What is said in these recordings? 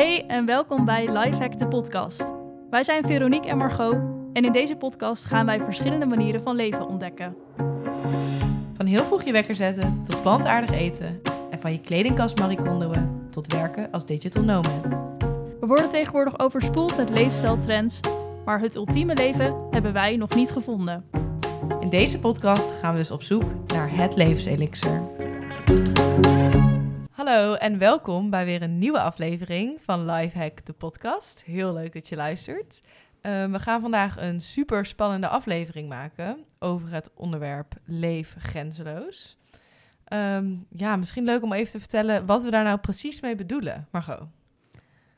Hey en welkom bij Lifehack de podcast. Wij zijn Veronique en Margot en in deze podcast gaan wij verschillende manieren van leven ontdekken. Van heel vroeg je wekker zetten tot plantaardig eten en van je kledingkast Marie tot werken als digital nomad. We worden tegenwoordig overspoeld met leefstijltrends, maar het ultieme leven hebben wij nog niet gevonden. In deze podcast gaan we dus op zoek naar het levenselixer. Hallo en welkom bij weer een nieuwe aflevering van Lifehack de podcast. Heel leuk dat je luistert. Uh, we gaan vandaag een super spannende aflevering maken over het onderwerp Leef grenzeloos. Um, ja, misschien leuk om even te vertellen wat we daar nou precies mee bedoelen, Margot.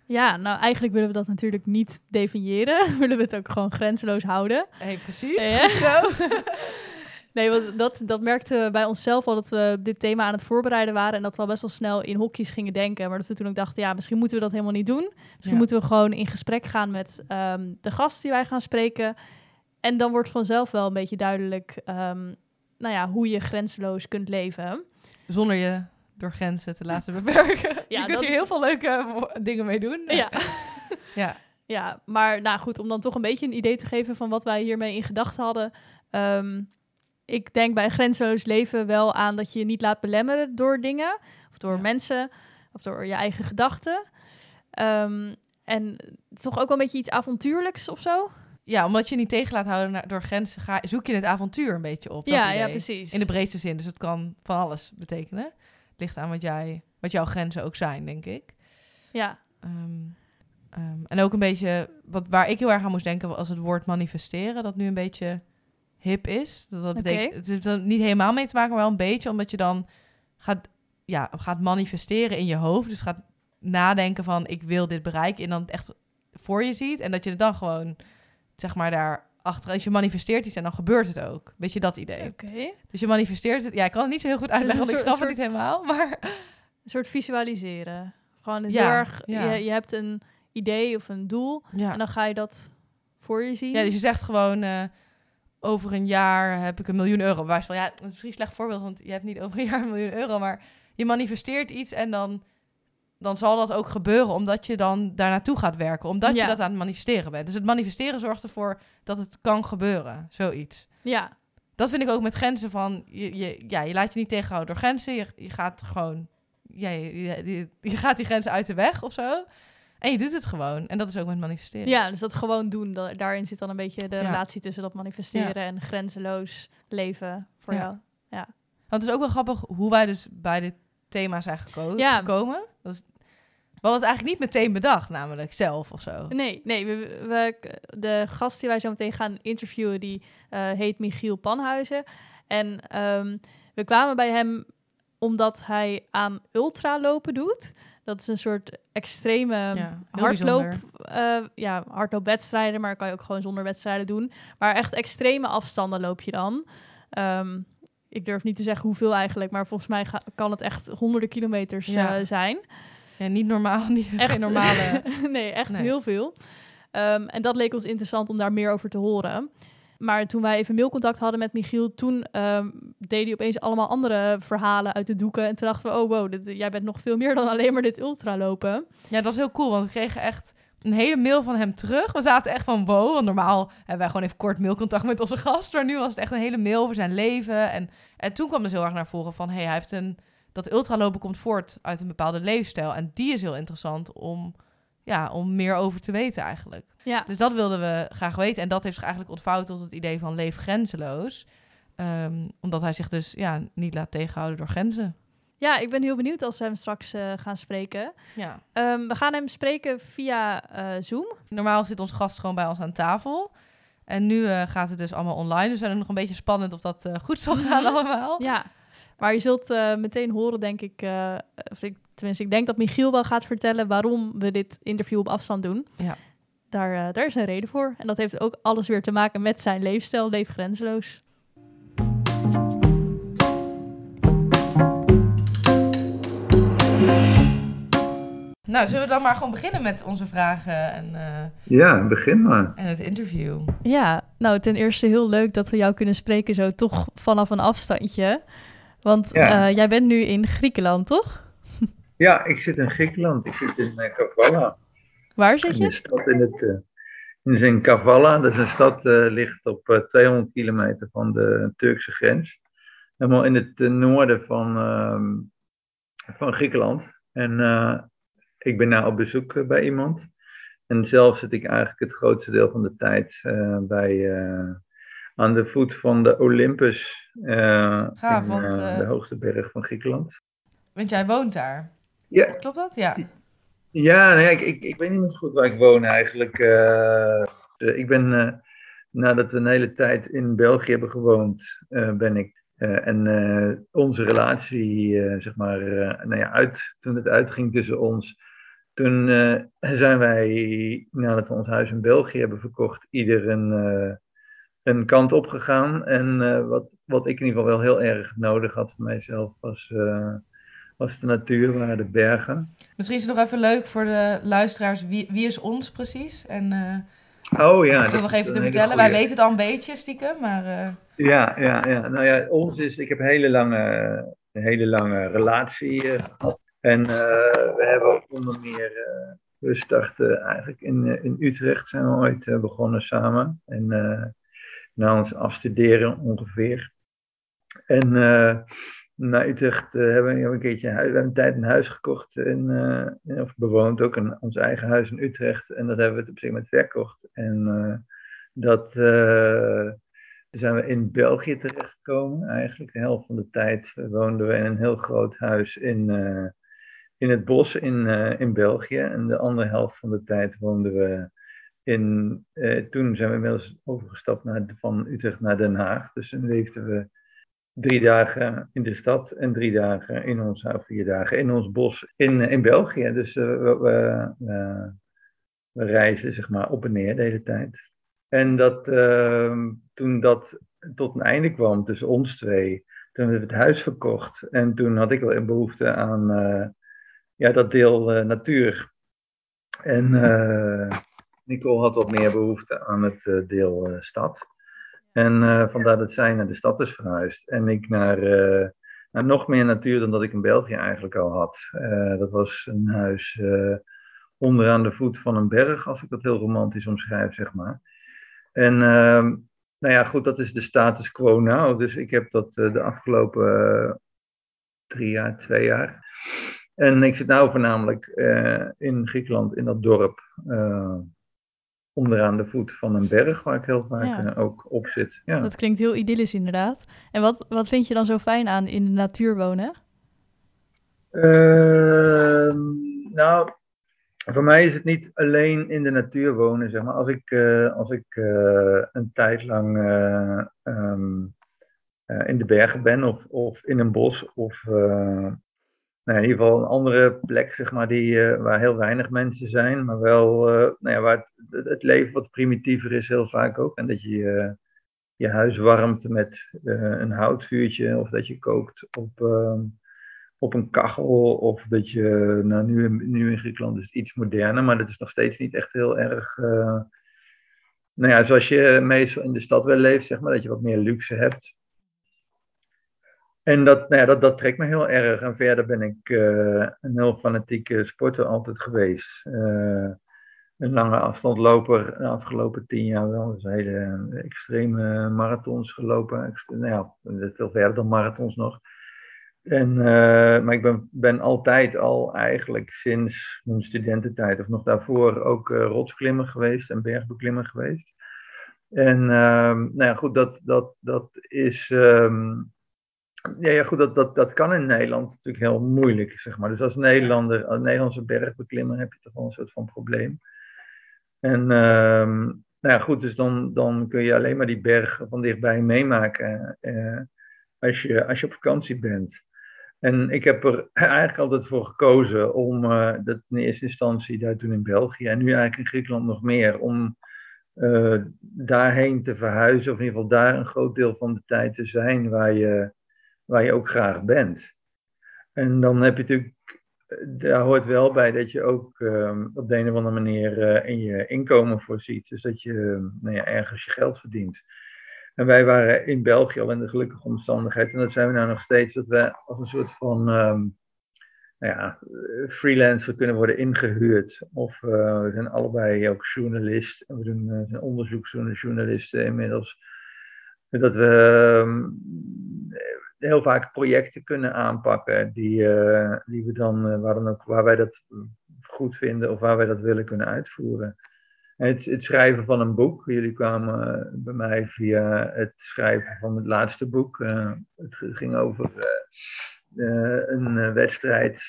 Ja, nou eigenlijk willen we dat natuurlijk niet definiëren. willen we het ook gewoon grenzeloos houden. Hey, precies, ja. goed zo. nee, want dat, dat merkten we bij onszelf al dat we dit thema aan het voorbereiden waren. En dat we al best wel snel in hokjes gingen denken. Maar dat we toen ook dachten, ja, misschien moeten we dat helemaal niet doen. Misschien moeten we gewoon in gesprek gaan met um, de gast die wij gaan spreken. En dan wordt vanzelf wel een beetje duidelijk um, nou ja, hoe je grenzeloos kunt leven. Zonder je door grenzen te laten beperken. Ja, je kunt hier heel veel leuke dingen mee doen. Ja. ja. ja, maar nou goed, om dan toch een beetje een idee te geven van wat wij hiermee in gedachten hadden. Um, ik denk bij grenzeloos leven wel aan dat je je niet laat belemmeren door dingen. Of door mensen. Of door je eigen gedachten. Um, en toch ook wel een beetje iets avontuurlijks of zo. Ja, omdat je niet tegen laat houden door grenzen, ga, zoek je het avontuur een beetje op. Ja, ja, precies. In de breedste zin. Dus het kan van alles betekenen. Het ligt aan wat, jij, wat jouw grenzen ook zijn, denk ik. Ja. Um, um, en ook een beetje, wat, waar ik heel erg aan moest denken, als het woord manifesteren, dat nu een beetje hip is. Dat, dat betekent, het heeft er niet helemaal mee te maken, maar wel een beetje, omdat je dan gaat, ja, gaat manifesteren in je hoofd. Dus gaat nadenken van, ik wil dit bereiken, en dan het echt voor je ziet. En dat je het dan gewoon zeg maar daar achter, als je manifesteert iets en dan gebeurt het ook. Weet je dat idee? Oké. Dus je manifesteert het. Ja, ik kan het niet zo heel goed uitleggen, want ik snap het niet helemaal. Maar een soort visualiseren. Gewoon heel erg. Je, je hebt een idee of een doel ja. en dan ga je dat voor je zien. Ja, dus je zegt gewoon. Uh, over een jaar heb ik een miljoen euro. Waar van ja, dat is misschien een slecht voorbeeld, want je hebt niet over een jaar een miljoen euro, maar je manifesteert iets en dan dan zal dat ook gebeuren omdat je dan daar naartoe gaat werken. Omdat je dat aan het manifesteren bent. Dus het manifesteren zorgt ervoor dat het kan gebeuren. Zoiets. Ja. Dat vind ik ook met grenzen van... Je, je ja, je laat je niet tegenhouden door grenzen. Je, je gaat gewoon... Ja, je, je, gaat die grenzen uit de weg of zo. En je doet het gewoon. En dat is ook met manifesteren. Ja, dus dat gewoon doen. daarin zit dan een beetje de relatie tussen dat manifesteren en grenzeloos leven voor jou. Ja. Want het is ook wel grappig hoe wij dus bij dit thema zijn geko gekomen. Dat is we hadden het eigenlijk niet meteen bedacht, namelijk zelf of zo. Nee, nee we, we de gast die wij zo meteen gaan interviewen, die uh, heet Michiel Panhuizen. En um, we kwamen bij hem omdat hij aan ultralopen doet. Dat is een soort extreme ja, hardloop, uh, ja, hardloopwedstrijden, maar kan je ook gewoon zonder wedstrijden doen. Maar echt extreme afstanden loop je dan. Um, ik durf niet te zeggen hoeveel eigenlijk, maar volgens mij kan het echt honderden kilometers ja. uh, zijn. Ja, niet normaal, niet echt, normale. nee, echt heel veel. Um, en dat leek ons interessant om daar meer over te horen. Maar toen wij even mailcontact hadden met Michiel, toen um, hij opeens allemaal andere verhalen uit de doeken. En toen dachten we, oh wow, dit, jij bent nog veel meer dan alleen maar dit ultralopen. Ja, dat was heel cool, want we kregen echt een hele mail van hem terug. We zaten echt van wow, want normaal hebben wij gewoon even kort mailcontact met onze gast. Maar nu was het echt een hele mail over zijn leven. En, en toen kwam dus heel erg naar voren van, hey, hij heeft een dat ultralopen komt voort uit een bepaalde leefstijl. En die is heel interessant om, ja, om meer over te weten eigenlijk. Ja. Dus dat wilden we graag weten. En dat heeft zich eigenlijk ontvouwd tot het idee van leef grenzeloos. Um, omdat hij zich dus ja, niet laat tegenhouden door grenzen. Ja, ik ben heel benieuwd als we hem straks uh, gaan spreken. Ja. Um, we gaan hem spreken via uh, Zoom. Normaal zit onze gast gewoon bij ons aan tafel. En nu uh, gaat het dus allemaal online. Dus we zijn nog een beetje spannend of dat goed zal gaan mhm. allemaal. Ja. Maar je zult meteen horen, denk ik, of ik, tenminste, ik denk dat Michiel wel gaat vertellen waarom we dit interview op afstand doen. Ja. Daar, daar is een reden voor. En dat heeft ook alles weer te maken met zijn leefstijl, leef grenzeloos. Nou, zullen we dan maar gewoon beginnen met onze vragen en, ja, begin maar. en het interview? Ja, nou ten eerste heel leuk dat we jou kunnen spreken zo toch vanaf een afstandje. Want ja. uh, jij bent nu in Griekenland, toch? Ja, ik zit in Griekenland. Ik zit in uh, Kavala. Waar zit je? In de stad in het... Uh, in Kavala. Dat is een stad, uh, ligt op 200 kilometer van de Turkse grens. Helemaal in het noorden van, ehm, van Griekenland. En ik ben nou op bezoek bij iemand. En zelf zit ik eigenlijk het grootste deel van de tijd bij aan de voet van de Olympus. Uh, Gaaf, in, de hoogste berg van Griekenland. Want jij woont daar. Ja. Klopt dat? Ja. Ja, nee, ik, ik, ik weet niet meer goed waar ik woon eigenlijk. ik ben, nadat we een hele tijd in België hebben gewoond, ben ik. en onze relatie, zeg maar, nou ja, uit, toen het uitging tussen ons, toen zijn wij, nadat we ons huis in België hebben verkocht, ieder een een kant op gegaan. En uh, wat, wat ik in ieder geval wel heel erg nodig had voor mijzelf was, was de natuur, waren de bergen. Misschien is het nog even leuk voor de luisteraars, wie, wie is ons precies? En, uh, oh ja. Ik wil nog even te vertellen, wij weten het al een beetje stiekem, maar... Ja, ja, ja. Nou ja, ons is, ik heb een hele lange, een hele lange relatie gehad. En we hebben onder meer... we starten eigenlijk in, in Utrecht, zijn we ooit begonnen samen. En na ons afstuderen ongeveer. En uh, naar Utrecht hebben we een keertje huis, we hebben een tijd een huis gekocht. Uh, of bewoond ook een, ons eigen huis in Utrecht. En dat hebben we op zich met verkocht. En dat zijn we in België terechtgekomen. Eigenlijk de helft van de tijd woonden we in een heel groot huis in, in het bos in, in België. En de andere helft van de tijd woonden we in, eh, toen zijn we inmiddels overgestapt naar, van Utrecht naar Den Haag. Dus dan leefden we drie dagen in de stad en drie dagen in ons, of vier dagen in ons bos in, in België. Dus uh, we, we, we reizen zeg maar op en neer de hele tijd. En dat, uh, toen dat tot een einde kwam tussen ons twee, toen hebben we het huis verkocht. En toen had ik wel een behoefte aan uh, ja, dat deel uh, natuur. En Nicole had wat meer behoefte aan het uh, deel stad. En vandaar dat zij naar de stad is verhuisd. En ik naar, naar nog meer natuur dan dat ik in België eigenlijk al had. dat was een huis onderaan de voet van een berg, als ik dat heel romantisch omschrijf, zeg maar. En ehm, nou ja, goed, dat is de status quo nou. Dus ik heb dat de afgelopen drie jaar, twee jaar. En ik zit nu voornamelijk in Griekenland, in dat dorp onderaan de voet van een berg, waar ik heel vaak eh, ook op zit. Ja. Dat klinkt heel idyllisch inderdaad. En wat, wat vind je dan zo fijn aan in de natuur wonen? Uh, nou, voor mij is het niet alleen in de natuur wonen, zeg maar. Als ik, als ik een tijd lang um, in de bergen ben of, of in een bos of nou, in ieder geval een andere plek, zeg maar, die, uh, waar heel weinig mensen zijn, maar wel uh, nou ja, waar het, het, leven wat primitiever is, heel vaak ook. En dat je uh, je huis warmt met een houtvuurtje, of dat je kookt op, op een kachel, of dat je, nou, nu, nu in Griekenland is het iets moderner, maar dat is nog steeds niet echt heel erg. nou ja, zoals je meestal in de stad wel leeft, zeg maar, dat je wat meer luxe hebt. En dat, nou ja, dat, dat trekt me heel erg. En verder ben ik uh, een heel fanatieke sporter altijd geweest. Uh, een lange afstandloper de afgelopen tien jaar wel. Dus hele extreme marathons gelopen. Nou ja, veel verder dan marathons nog. En, uh, maar ik ben, ben altijd al eigenlijk sinds mijn studententijd of nog daarvoor ook rotsklimmer geweest en bergbeklimmer geweest. En ehm, nou ja, goed, dat, dat, dat is... Um, ja, ja, goed, dat, dat, dat kan in Nederland natuurlijk heel moeilijk, zeg maar. Dus als Nederlander, als Nederlandse bergbeklimmer heb je toch wel een soort van probleem. En um, nou ja, goed, dus dan, dan kun je alleen maar die berg van dichtbij meemaken eh, als, je, als je op vakantie bent. En ik heb er eigenlijk altijd voor gekozen om, uh, dat in eerste instantie daar toen in België en nu eigenlijk in Griekenland nog meer, om uh, daarheen te verhuizen, of in ieder geval daar een groot deel van de tijd te zijn waar je waar je ook graag bent. En dan heb je natuurlijk, daar hoort wel bij dat je ook um, op de een of andere manier uh, in je inkomen voorziet. Dus dat je nou ja, ergens je geld verdient. En wij waren in België al in de gelukkige omstandigheid, en dat zijn we nou nog steeds, dat we als een soort van um, nou ja, freelancer kunnen worden ingehuurd. Of we zijn allebei ook journalist. We doen, zijn onderzoeksjournalisten inmiddels. Dat we ehm, heel vaak projecten kunnen aanpakken die, die we dan, waar, dan ook, waar wij dat goed vinden of waar wij dat willen kunnen uitvoeren. Het, het, schrijven van een boek. Jullie kwamen eh, bij mij via het schrijven van het laatste boek. Uh, het ging over uh, een wedstrijd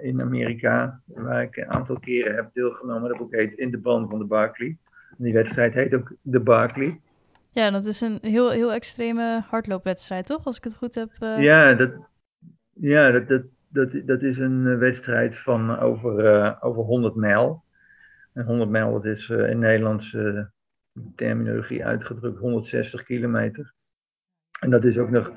in Amerika, waar ik een aantal keren heb deelgenomen. Dat boek heet In de Band van de Barkley. die wedstrijd heet ook de Barkley. Ja, dat is een heel, heel extreme hardloopwedstrijd, toch? Als ik het goed heb. Ja, dat, ja dat, dat, dat, is een wedstrijd van over, over 100 mijl. En 100 mijl, dat is in Nederlandse terminologie uitgedrukt 160 kilometer. En dat is ook nog,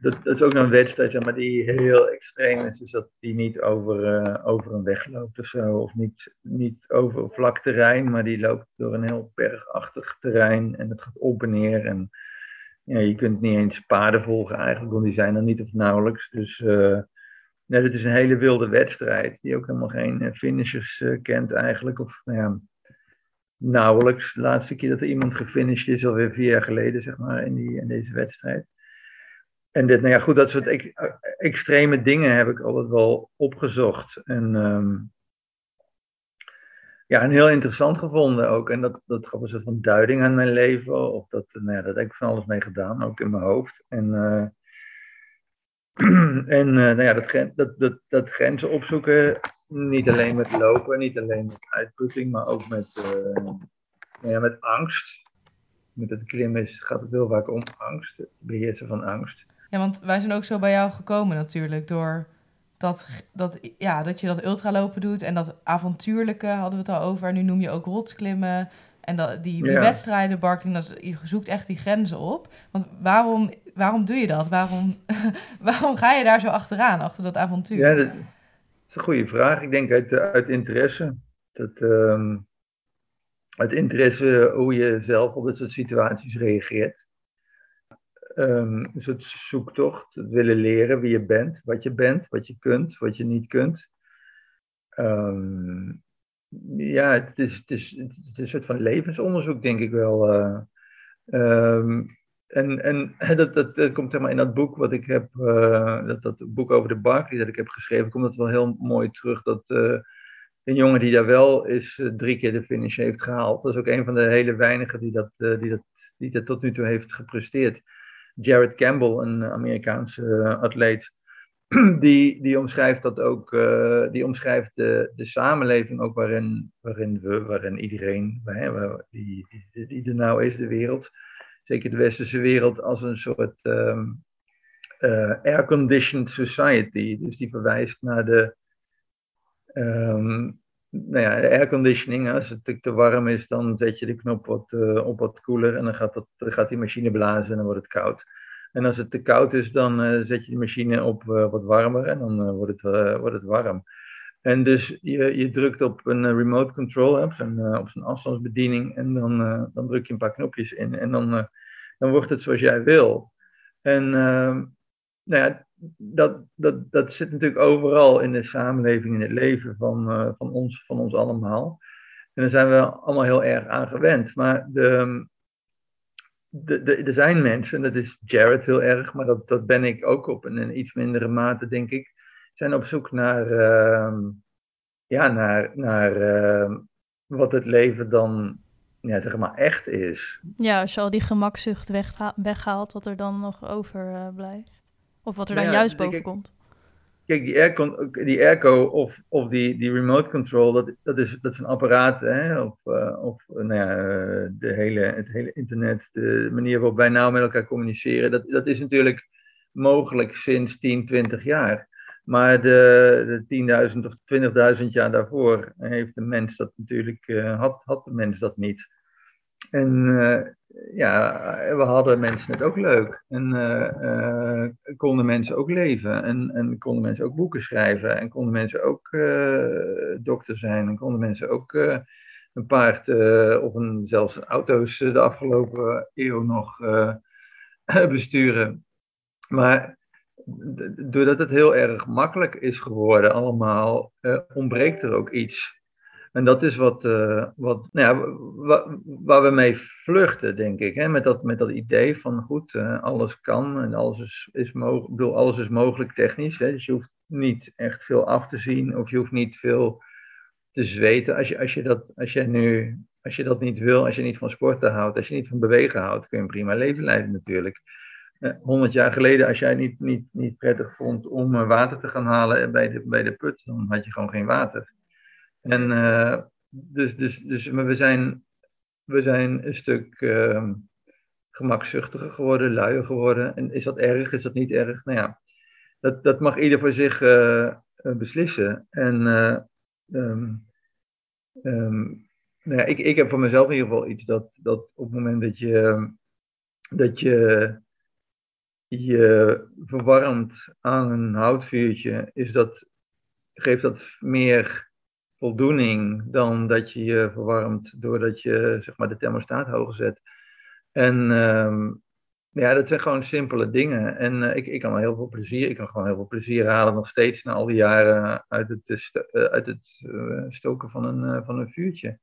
dat, dat, is ook een wedstrijd maar, die heel extreem is. Dus dat die niet over, uh, over een weg loopt of zo. Of niet, niet over vlak terrein, maar die loopt door een heel bergachtig terrein. En het gaat op en neer. En ja, je kunt niet eens paarden volgen eigenlijk, want die zijn er niet of nauwelijks. Dus... Uh, Nee, dit is een hele wilde wedstrijd, die ook helemaal geen eh, finishers kent eigenlijk. Of nou ja, nauwelijks. De laatste keer dat er iemand gefinished is, alweer vier jaar geleden, zeg maar, in, die, in deze wedstrijd. En dit, nou ja, goed, dat soort extreme dingen heb ik altijd wel opgezocht. En um, ja, en heel interessant gevonden ook. En dat, dat gaf een soort van duiding aan mijn leven. Of dat, nou ja, dat heb ik van alles mee gedaan, ook in mijn hoofd. En uh, en uh, nou ja, dat, dat, dat, grenzen opzoeken, niet alleen met lopen, niet alleen met uitputting, maar ook met, uh, nou ja, met angst. Met het klimmen gaat het heel vaak om angst, het beheersen van angst. Ja, want wij zijn ook zo bij jou gekomen natuurlijk, door dat, dat, ja, dat je dat ultralopen doet en dat avontuurlijke hadden we het al over. Nu noem je ook rotsklimmen. En dat, die, die wedstrijden, Barking, dat, je zoekt echt die grenzen op. Want waarom, waarom doe je dat? Waarom, waarom ga je daar zo achteraan, achter dat avontuur? Ja, dat is een goede vraag. Ik denk uit, uit interesse. Dat, um, uit interesse hoe je zelf op dit soort situaties reageert. Een soort zoektocht, het willen leren wie je bent, wat je bent, wat je kunt, wat je niet kunt. Um, ja, het is, het, is, een soort van levensonderzoek, denk ik wel. Uh, um, en en dat, dat, dat, komt zeg maar in dat boek wat ik heb, uh, dat, dat boek over de Barkley dat ik heb geschreven, komt dat wel heel mooi terug. Dat uh, een jongen die daar wel is drie keer de finish heeft gehaald. Dat is ook een van de hele weinigen die dat, die dat, die dat tot nu toe heeft gepresteerd. Jared Campbell, een Amerikaanse atleet. die, die omschrijft dat ook, uh, die omschrijft de, de samenleving ook waarin, waarin we, waarin iedereen, hè, die, die, die er nou is, de wereld, zeker de westerse wereld, als een soort um, air-conditioned society. Dus die verwijst naar de, um, nou ja, airconditioning. Als het te, warm is, dan zet je de knop wat, uh, op wat koeler en dan gaat, gaat die machine blazen en dan wordt het koud. En als het te koud is, dan uh, zet je de machine op uh, wat warmer en dan wordt, het, wordt het warm. En dus je, je drukt op een remote control, op zo'n op afstandsbediening, en dan, dan druk je een paar knopjes in en dan, dan wordt het zoals jij wil. En ehm, nou ja, dat, dat, dat zit natuurlijk overal in de samenleving, in het leven van, van, ons, van ons allemaal. En daar zijn we allemaal heel erg aan gewend. Maar de, de, de, er zijn mensen, dat is Jared heel erg, maar dat, dat ben ik ook op een, iets mindere mate, denk ik, zijn op zoek naar, uh, ja, naar, naar uh, wat het leven dan ja, zeg maar echt is. Ja, als je al die gemakzucht weghaalt, wat er dan nog overblijft. Uh, of wat er dan ja, juist boven komt. Kijk, die, airco, die airco of, of die, die remote control, dat, dat, is, dat is een apparaat. Hè? Of, uh, of nou ja, de hele, het hele internet, de manier waarop wij nou met elkaar communiceren, dat, dat is natuurlijk mogelijk sinds 10, 20 jaar. Maar de, de 10.000 of 20.000 jaar daarvoor heeft de mens dat natuurlijk, uh, had, had de mens dat niet. En uh, ja, we hadden mensen het ook leuk. En uh, konden mensen ook leven. En, en konden mensen ook boeken schrijven. En konden mensen ook dokter zijn. En konden mensen ook een paard of een, zelfs auto's de afgelopen eeuw nog besturen. Maar doordat het heel erg makkelijk is geworden allemaal, ontbreekt er ook iets. En dat is wat, uh, wat nou ja, waar we mee vluchten, denk ik. Hè? Met, dat, met dat idee van goed, uh, alles kan en alles is, is mogelijk. Bedoel, alles is mogelijk technisch. Hè? Dus je hoeft niet echt veel af te zien of je hoeft niet veel te zweten. Als je, als je, dat, als je nu als je dat niet wil, als je niet van sporten houdt, als je niet van bewegen houdt, kun je een prima leven leiden natuurlijk. Eh, honderd jaar geleden, als jij niet, niet, niet prettig vond om uh, water te gaan halen bij de, bij de put, dan had je gewoon geen water. En uh, dus, dus, dus we, zijn, we zijn een stuk uh, gemakzuchtiger geworden, luier geworden. En is dat erg, is dat niet erg? Nou ja, dat, dat mag ieder voor zich beslissen. En um, um, nou ja, ik, ik heb voor mezelf in ieder geval iets dat, dat op het moment dat je, dat je je verwarmt aan een houtvuurtje, is dat, geeft dat meer voldoening dan dat je je verwarmt doordat je zeg maar, de thermostaat hoger zet. En um, ja, dat zijn gewoon simpele dingen. En uh, ik, ik kan heel veel plezier, ik kan gewoon heel veel plezier halen nog steeds na al die jaren uit het, uh, uit het stoken van een, van een vuurtje.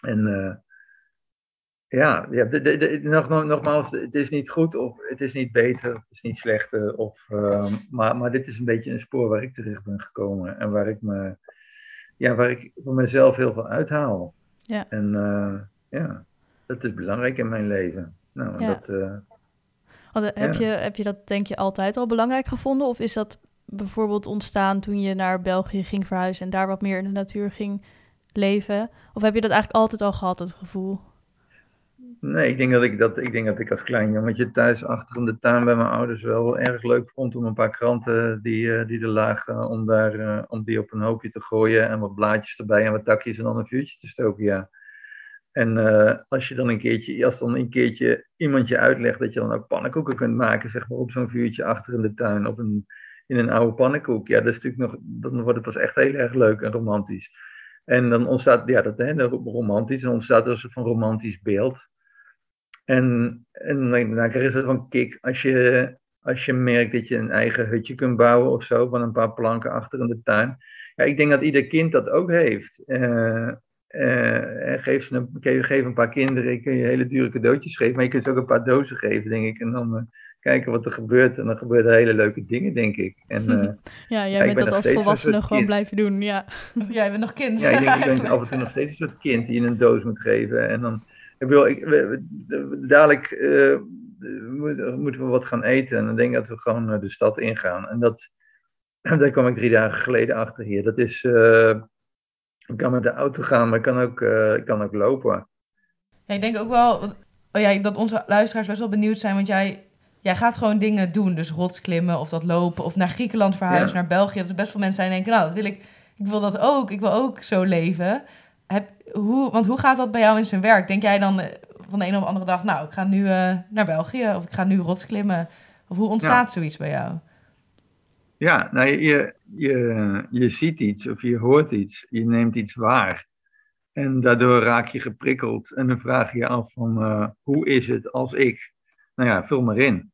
En ja, ja nog, nog, nogmaals, het is niet goed of het is niet beter, het is niet slechter. Of, uh, maar, maar dit is een beetje een spoor waar ik terecht ben gekomen en waar ik, me, ja, waar ik voor mezelf heel veel uithaal. Ja. En uh, ja, dat is belangrijk in mijn leven. Nou, ja. dat, heb, ja. je, heb je dat denk je altijd al belangrijk gevonden? Of is dat bijvoorbeeld ontstaan toen je naar België ging verhuizen en daar wat meer in de natuur ging leven? Of heb je dat eigenlijk altijd al gehad, het gevoel? Nee, ik denk dat ik dat, ik denk dat ik als klein jongetje thuis achter in de tuin bij mijn ouders wel erg leuk vond om een paar kranten die, die er lagen, om, daar, om die op een hoopje te gooien en wat blaadjes erbij en wat takjes en dan een vuurtje te stoken, ja. En uh, als je dan een keertje, als dan een keertje iemand je uitlegt dat je dan ook pannenkoeken kunt maken, zeg maar op zo'n vuurtje achter in de tuin, op een, in een oude pannenkoek, ja, dat is natuurlijk nog, dan wordt het pas echt heel erg leuk en romantisch. En dan ontstaat, ja, dat hè, romantisch, dan ontstaat er een soort van romantisch beeld. En, en dan krijg je van kick als je, als je merkt dat je een eigen hutje kunt bouwen of zo, van een paar planken achter in de tuin. Ja, ik denk dat ieder kind dat ook heeft. Uh, uh, geef, ze een, geef een paar kinderen, kun je hele dure cadeautjes geven, maar je kunt ze ook een paar dozen geven, denk ik. En dan uh, kijken wat er gebeurt. En dan gebeuren er hele leuke dingen, denk ik. En, uh, ja, jij bent dat als volwassene gewoon kind. blijven doen, ja. jij bent nog kind. Ja, ik, denk, ik ben af en toe nog steeds een soort kind die je een doos moet geven. En dan, ik wil, ik, we, we, dadelijk uh, moeten we wat gaan eten. En dan denk ik dat we gewoon de stad ingaan. En dat, daar kwam ik drie dagen geleden achter hier. Dat is, uh, ik kan met de auto gaan, maar ik kan ook, uh, ik kan ook lopen. Ja, ik denk ook wel oh ja, dat onze luisteraars best wel benieuwd zijn, want jij jij gaat gewoon dingen doen. Dus rotsklimmen of dat lopen of naar Griekenland verhuizen, naar België. Dat er best veel mensen zijn die denken, nou, dat wil ik, ik wil dat ook. Ik wil ook zo leven. Heb, hoe, want hoe gaat dat bij jou in zijn werk? Denk jij dan eh, van de een of andere dag, nou, ik ga nu uh, naar België of ik ga nu rotsklimmen? Of hoe ontstaat ja. zoiets bij jou? Ja, nou, je, je, je ziet iets of je hoort iets, je neemt iets waar. En daardoor raak je geprikkeld en dan vraag je je af van uh, hoe is het als ik? Nou ja, vul maar in.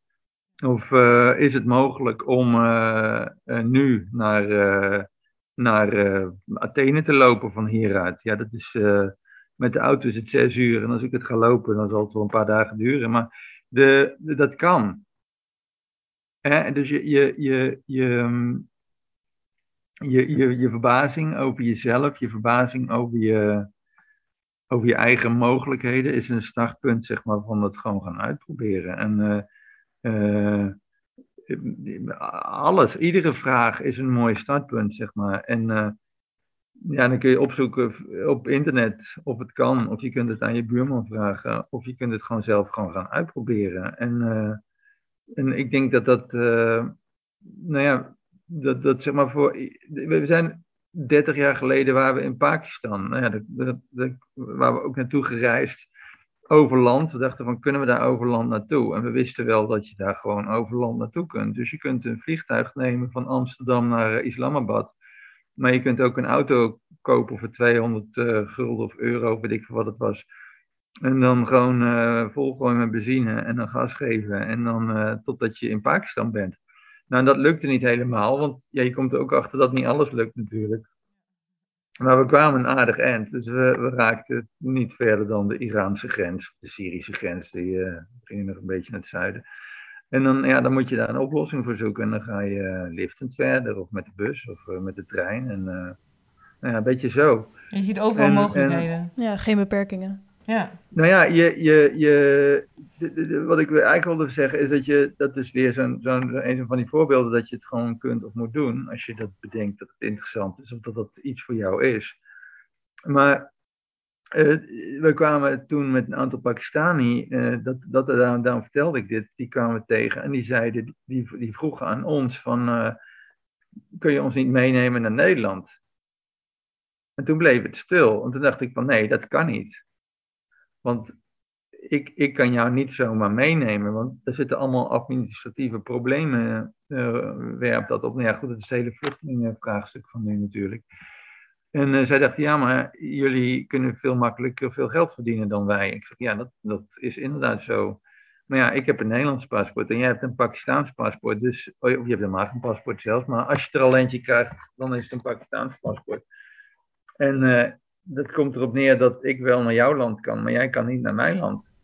Of uh, is het mogelijk om uh, nu naar, naar Athene te lopen van hieruit? Ja, dat is, met de auto is het zes uur en als ik het ga lopen, dan zal het wel een paar dagen duren. Maar de, dat kan. Dus je, je, je, je, je, je, je verbazing over jezelf, je verbazing over je, over je eigen mogelijkheden is een startpunt, zeg maar, van het gewoon gaan uitproberen. En uh, alles, iedere vraag is een mooi startpunt, zeg maar. En uh, ja, dan kun je opzoeken op internet of het kan, of je kunt het aan je buurman vragen, of je kunt het gewoon zelf gewoon gaan uitproberen. En, uh, en ik denk dat dat, nou ja, dat, dat zeg maar voor, we zijn 30 jaar geleden waren we in Pakistan, nou ja, dat, dat, waar we ook naartoe gereisd over land. We dachten van, kunnen we daar over land naartoe? En we wisten wel dat je daar gewoon over land naartoe kunt. Dus je kunt een vliegtuig nemen van Amsterdam naar uh, Islamabad. Maar je kunt ook een auto kopen voor 200 uh, gulden of euro, weet ik veel wat het was. En dan gewoon uh, volgooien met benzine en dan gas geven. En dan totdat je in Pakistan bent. Nou, dat lukte niet helemaal, want ja, je komt er ook achter dat niet alles lukt natuurlijk. Maar we kwamen een aardig eind, dus we, we raakten niet verder dan de Iraanse grens, de Syrische grens, die uh, gingen nog een beetje naar het zuiden. En dan, ja, dan moet je daar een oplossing voor zoeken en dan ga je uh, liftend verder, of met de bus, of uh, met de trein. En nou ja, een beetje zo. Je ziet overal en, mogelijkheden. En, ja, geen beperkingen. Ja. Nou ja, je, je, je, wat ik eigenlijk wilde zeggen is dat je, dat is weer zo'n, zo'n, een van die voorbeelden dat je het gewoon kunt of moet doen als je dat bedenkt dat het interessant is of dat dat iets voor jou is. Maar uh, we kwamen toen met een aantal Pakistani, uh, dat, dat, daarom, daarom, vertelde ik dit, die kwamen tegen en die zeiden, die, die vroegen aan ons van, uh, kun je ons niet meenemen naar Nederland? En toen bleef het stil. En toen dacht ik van nee, dat kan niet. Want ik, ik kan jou niet zomaar meenemen, want er zitten allemaal administratieve problemen, uh, dat op. Nou ja, goed, dat is het hele vluchtelingenvraagstuk van nu natuurlijk. En uh, zij dachten, ja, maar jullie kunnen veel makkelijker veel geld verdienen dan wij. Ik zeg, ja, dat, dat is inderdaad zo. Maar ja, ik heb een Nederlands paspoort en jij hebt een Pakistaans paspoort. Dus, of je hebt helemaal geen paspoort zelf, maar als je er al eentje krijgt, dan is het een Pakistaans paspoort. En uh, dat komt erop neer dat ik wel naar jouw land kan, maar jij kan niet naar mijn land.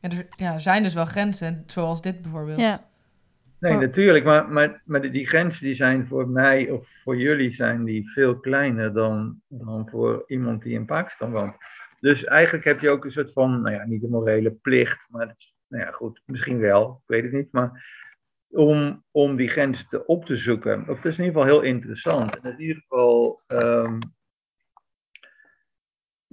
Ja, er ja, zijn dus wel grenzen, zoals dit bijvoorbeeld. Ja. Nee, oh. natuurlijk, maar, maar, maar die, die, grenzen die zijn voor mij of voor jullie zijn die veel kleiner dan, dan voor iemand die in Pakistan woont. Dus eigenlijk heb je ook een soort van, nou ja, niet een morele plicht, maar het is, nou ja, goed, misschien wel, ik weet het niet, maar om, om die grenzen te op te zoeken. Of dat is in ieder geval heel interessant. En in ieder geval um,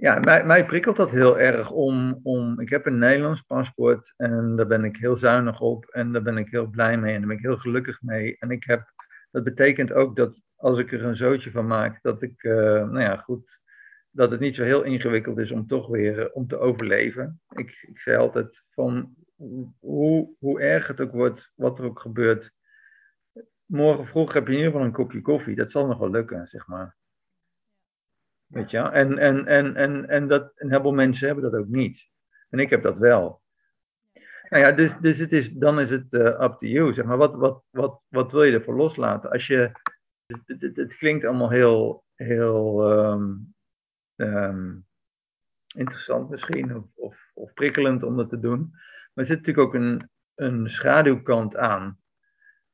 ja, mij, mij, prikkelt dat heel erg om, om. Ik heb een Nederlands paspoort en daar ben ik heel zuinig op en daar ben ik heel blij mee en daar ben ik heel gelukkig mee. En ik heb, dat betekent ook dat als ik er een zootje van maak, dat ik, uh, nou ja, goed, dat het niet zo heel ingewikkeld is om toch weer uh, om te overleven. Ik, ik zei altijd van hoe, hoe erg het ook wordt, wat er ook gebeurt. Morgen vroeg heb je in ieder geval een kopje koffie. Dat zal nog wel lukken, zeg maar. Weet je, en, en, en, en, en dat, een heleboel mensen hebben dat ook niet. En ik heb dat wel. Nou ja, dus, dus het is, dan is het uh, up to you. Zeg maar, wat, wat, wat, wat wil je ervoor loslaten? Als je, het, klinkt allemaal heel, heel um, um, interessant misschien, of, of, of prikkelend om dat te doen. Maar er zit natuurlijk ook een, een schaduwkant aan.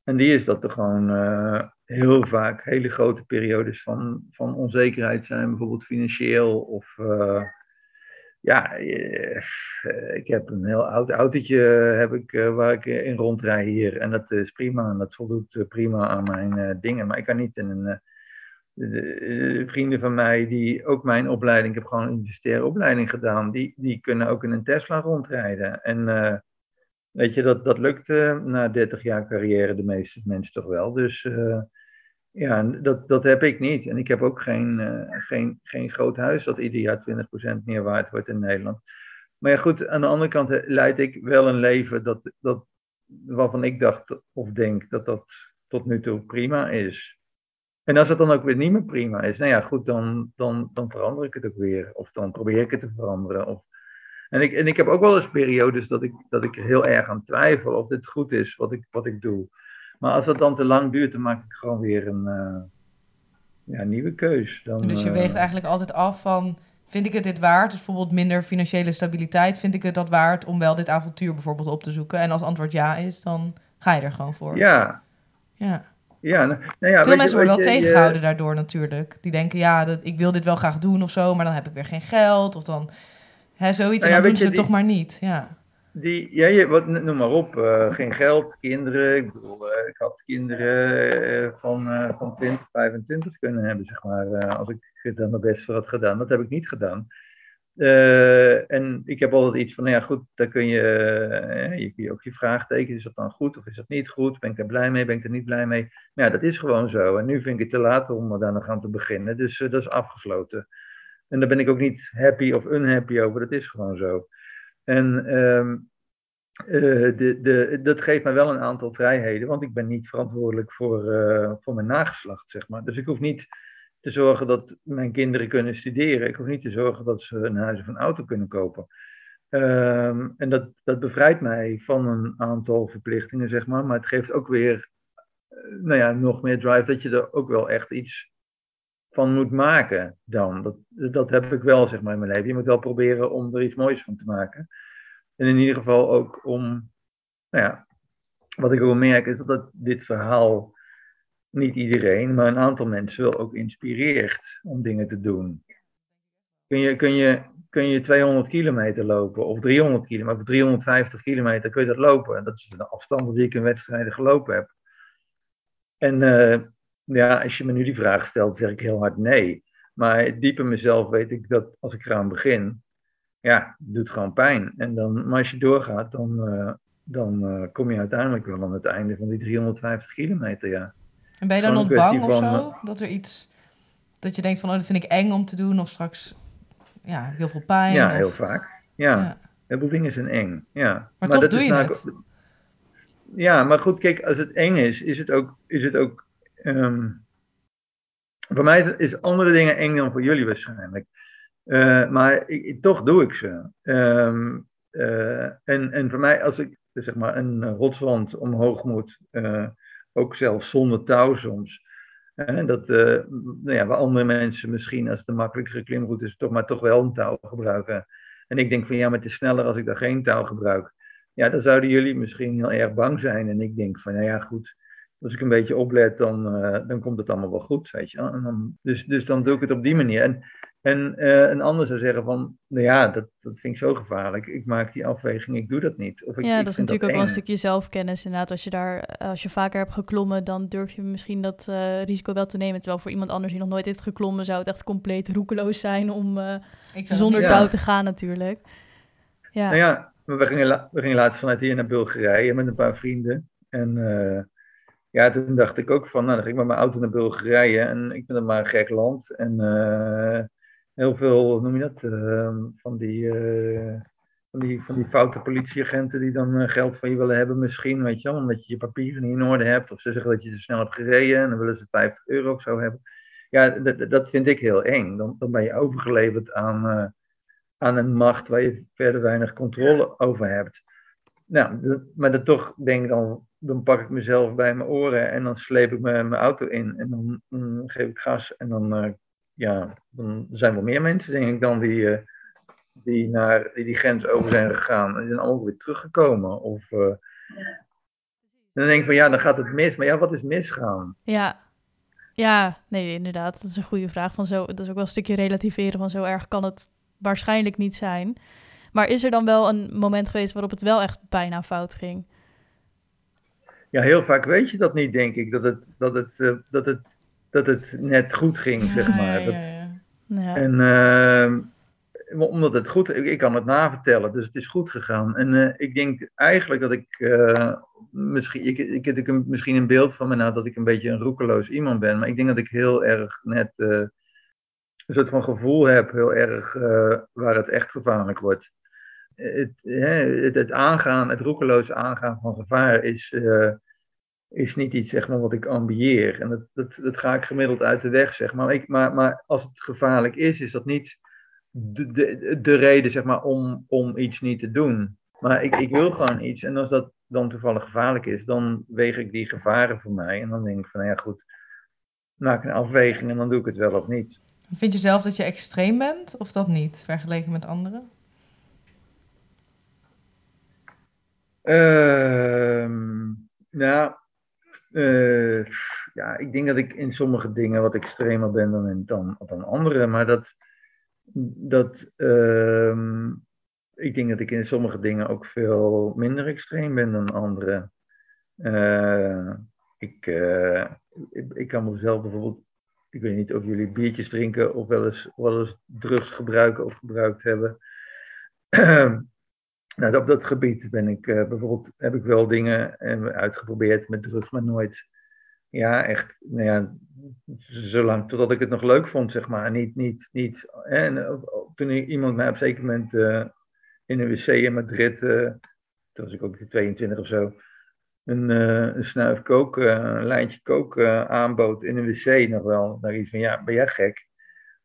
En die is dat er gewoon uh, heel vaak hele grote periodes van, van onzekerheid zijn, bijvoorbeeld financieel of uh, ja, uh, ik heb een heel oud autootje heb ik, waar ik in rondrij hier en dat is prima en dat voldoet prima aan mijn dingen, maar ik kan niet in een de, vrienden van mij die ook mijn opleiding, ik heb gewoon een universitaire opleiding gedaan, die, die kunnen ook in een Tesla rondrijden. En Weet je, dat, dat lukt uh, na 30 jaar carrière de meeste mensen toch wel. Dus uh, ja, dat, dat heb ik niet. En ik heb ook geen, uh, geen, geen groot huis dat ieder jaar 20% meer waard wordt in Nederland. Maar ja, goed, aan de andere kant leid ik wel een leven dat, dat, waarvan ik dacht of denk dat dat tot nu toe prima is. En als het dan ook weer niet meer prima is, nou ja, goed, dan, dan, dan verander ik het ook weer. Of dan probeer ik het te veranderen. Of en ik, en ik heb ook wel eens periodes dat ik, dat ik heel erg aan twijfel of dit goed is wat ik, wat ik doe. Maar als dat dan te lang duurt, dan maak ik gewoon weer een uh, ja, nieuwe keus. Dan, dus je weegt eigenlijk altijd af van, vind ik het dit waard? Dus bijvoorbeeld minder financiële stabiliteit, vind ik het dat waard om wel dit avontuur bijvoorbeeld op te zoeken? En als antwoord ja is, dan ga je er gewoon voor. Ja. Ja. Ja, nou, nou ja, Veel mensen worden wel tegengehouden daardoor natuurlijk. Die denken, ja, dat, ik wil dit wel graag doen of zo, maar dan heb ik weer geen geld. Of dan Hè, zoiets, nou ja, en dan doen ze het toch maar niet. Ja. Die, ja, je, wat, noem maar op, uh, geen geld, kinderen. Ik bedoel, uh, ik had kinderen uh, van, van 20, 25 kunnen hebben, zeg maar. als ik dan mijn best voor had gedaan. Dat heb ik niet gedaan. en ik heb altijd iets van, nou ja, goed, daar kun je, je kun je ook je vraagteken, is dat dan goed of is dat niet goed? Ben ik er blij mee, ben ik er niet blij mee? Maar ja, dat is gewoon zo. En nu vind ik het te laat om daar nog aan te beginnen, dus dat is afgesloten. En daar ben ik ook niet happy of unhappy over, dat is gewoon zo. En um, uh, de, de, dat geeft mij wel een aantal vrijheden, want ik ben niet verantwoordelijk voor, uh, voor mijn nageslacht, zeg maar. Dus ik hoef niet te zorgen dat mijn kinderen kunnen studeren. Ik hoef niet te zorgen dat ze een huis of een auto kunnen kopen. Um, en dat, dat bevrijdt mij van een aantal verplichtingen, zeg maar. Maar het geeft ook weer nou ja, nog meer drive, dat je er ook wel echt iets van moet maken dan. Dat, dat heb ik wel, zeg maar, in mijn leven. Je moet wel proberen om er iets moois van te maken. En in ieder geval ook om, nou ja, wat ik ook merk is dat dit verhaal niet iedereen, maar een aantal mensen wel ook inspireert om dingen te doen. Kun je, kun je, kun je 200 kilometer lopen of 300 kilometer of 350 kilometer, kun je dat lopen. Dat is de afstand die ik in wedstrijden gelopen heb. En uh, ja, als je me nu die vraag stelt, zeg ik heel hard nee. Maar diep in mezelf weet ik dat als ik eraan begin, ja, het doet gewoon pijn. En dan, maar als je doorgaat, dan, uh, dan uh, kom je uiteindelijk wel aan het einde van die 350 kilometer, ja. En ben je dan nog bang of zo? Dat er iets, dat je denkt van, oh, dat vind ik eng om te doen, of straks, ja, heel veel pijn? Ja, of... heel vaak. Ja, ja. heel veel dingen zijn eng, ja. Maar, maar toch doe je nou, het? Ja, maar goed, kijk, als het eng is, is het ook, is het ook um, voor mij is, andere dingen eng dan voor jullie waarschijnlijk. Uh, maar ik, toch doe ik ze. Um, uh, en, en voor mij, als ik zeg maar een rotswand omhoog moet, uh, ook zelfs zonder touw soms. En dat, nou ja, waar andere mensen misschien als het een makkelijkere klimroute is, toch maar toch wel een touw gebruiken. En ik denk van ja, maar het is sneller als ik daar geen touw gebruik. Ja, dan zouden jullie misschien heel erg bang zijn. En ik denk van nou ja, goed als ik een beetje oplet, dan, uh, dan komt het allemaal wel goed, weet je. En dan, dus, dus dan doe ik het op die manier. En, en uh, een ander zou zeggen van, nou ja, dat, dat vind ik zo gevaarlijk. Ik maak die afweging, ik doe dat niet. Of ik, ja, ik dat is natuurlijk ook wel een stukje zelfkennis. Inderdaad, als je daar, als je vaker hebt geklommen, dan durf je misschien dat uh, risico wel te nemen. Terwijl voor iemand anders die nog nooit heeft geklommen, zou het echt compleet roekeloos zijn om zonder ja. touw te gaan natuurlijk. Ja. Nou ja, we gingen, we gingen laatst vanuit hier naar Bulgarije met een paar vrienden. En ja, toen dacht ik ook van, nou, dan ga ik met mijn auto naar Bulgarije en ik ben dan maar een gek land. En uh, heel veel, noem je dat, uh, van, die, uh, van, die, van die foute politieagenten die dan geld van je willen hebben misschien, weet je wel, omdat je je papieren niet in orde hebt. Of ze zeggen dat je te snel hebt gereden en dan willen ze 50 euro of zo hebben. Ja, dat, vind ik heel eng. Dan, dan ben je overgeleverd aan, aan een macht waar je verder weinig controle over hebt. Nou, maar dat toch denk ik dan dan pak ik mezelf bij mijn oren en dan sleep ik mijn, mijn auto in en dan, dan, geef ik gas. En dan, uh, ja, dan zijn er wel meer mensen, denk ik, dan die, uh, die, naar, die die grens over zijn gegaan. En zijn allemaal weer teruggekomen. Of, uh, dan denk ik van ja, dan gaat het mis. Maar ja, wat is misgaan? Ja, ja, nee, inderdaad. Dat is een goede vraag. Van zo, dat is ook wel een stukje relativeren van zo erg kan het waarschijnlijk niet zijn. Maar is er dan wel een moment geweest waarop het wel echt bijna fout ging? Ja, heel vaak weet je dat niet, denk ik. Dat het, dat het, uh, dat het, dat het net goed ging, zeg maar. Dat, ja, en uh, omdat het goed, ik, ik, kan het navertellen, dus het is goed gegaan. En uh, ik denk eigenlijk dat ik, eh, misschien, ik, ik heb ik misschien een beeld van me na dat ik een beetje een roekeloos iemand ben. Maar ik denk dat ik heel erg net een soort van gevoel heb, heel erg waar het echt gevaarlijk wordt het, het, het, aangaan, het roekeloos aangaan van gevaar is, uh, is niet iets zeg maar, wat ik ambieer. En dat, dat, dat ga ik gemiddeld uit de weg, zeg maar. Ik, maar. Maar als het gevaarlijk is, is dat niet de, de, de reden zeg maar, om, om iets niet te doen. Maar ik, ik wil gewoon iets. En als dat dan toevallig gevaarlijk is, dan weeg ik die gevaren voor mij. En dan denk ik van, ja goed, maak een afweging en dan doe ik het wel of niet. Vind je zelf dat je extreem bent of dat niet, vergeleken met anderen? Nou, ja, ik denk dat ik in sommige dingen wat extremer ben dan, dan, dan andere. Maar dat, dat uh, ik denk dat ik in sommige dingen ook veel minder extreem ben dan anderen. Uh, ik, uh, ik, ik, kan mezelf bijvoorbeeld, ik weet niet of jullie biertjes drinken of wel eens, wel eens drugs gebruiken of gebruikt hebben. Nou, op dat gebied ben ik uh, bijvoorbeeld, heb ik wel dingen uh, uitgeprobeerd met drugs, maar nooit, ja, echt, nou ja, zolang totdat ik het nog leuk vond, zeg maar. Niet, niet, niet. En uh, toen iemand mij op een zeker moment in een wc in Madrid, toen was ik ook 22 of zo, een, een snuif kook, een lijntje kook aanbood in een wc nog wel. Daar iets van, ja, ben jij gek?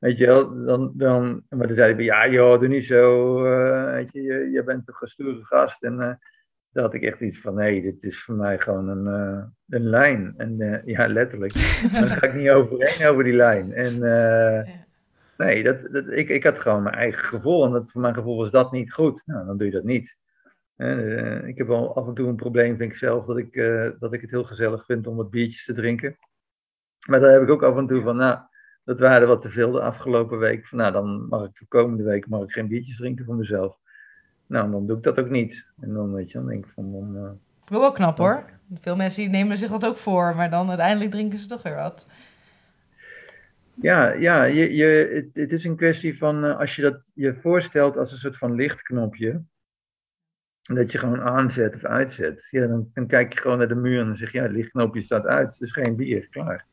Weet je wel, dan, dan, maar dan zei hij, ja joh, doe niet zo, uh, weet je, je, je, bent een stoere gast. En, uh, daar had ik echt iets van, nee, dit is voor mij gewoon een, uh, een lijn. En ja, letterlijk. Dan ga ik niet overheen over die lijn. En nee, dat, dat, ik, ik had gewoon mijn eigen gevoel. En dat, voor mijn gevoel was dat niet goed. Nou, dan doe je dat niet. ik heb wel af en toe een probleem, vind ik zelf, dat ik, dat ik het heel gezellig vind om wat biertjes te drinken. Maar daar heb ik ook af en toe van, nou, dat waren wat te veel de afgelopen week. Van, nou, dan mag ik de komende week mag ik geen biertjes drinken voor mezelf. Nou, dan doe ik dat ook niet. En dan weet je, dan denk ik van... Dan, uh, wel knap hoor. Veel mensen nemen zich dat ook voor, maar dan uiteindelijk drinken ze toch weer wat. Ja, ja je, je, het, het is een kwestie van uh, als je dat je voorstelt als een soort van lichtknopje. Dat je gewoon aanzet of uitzet. Ja, dan, dan kijk je gewoon naar de muur en dan zeg je, ja, het lichtknopje staat uit. Dus geen bier, klaar.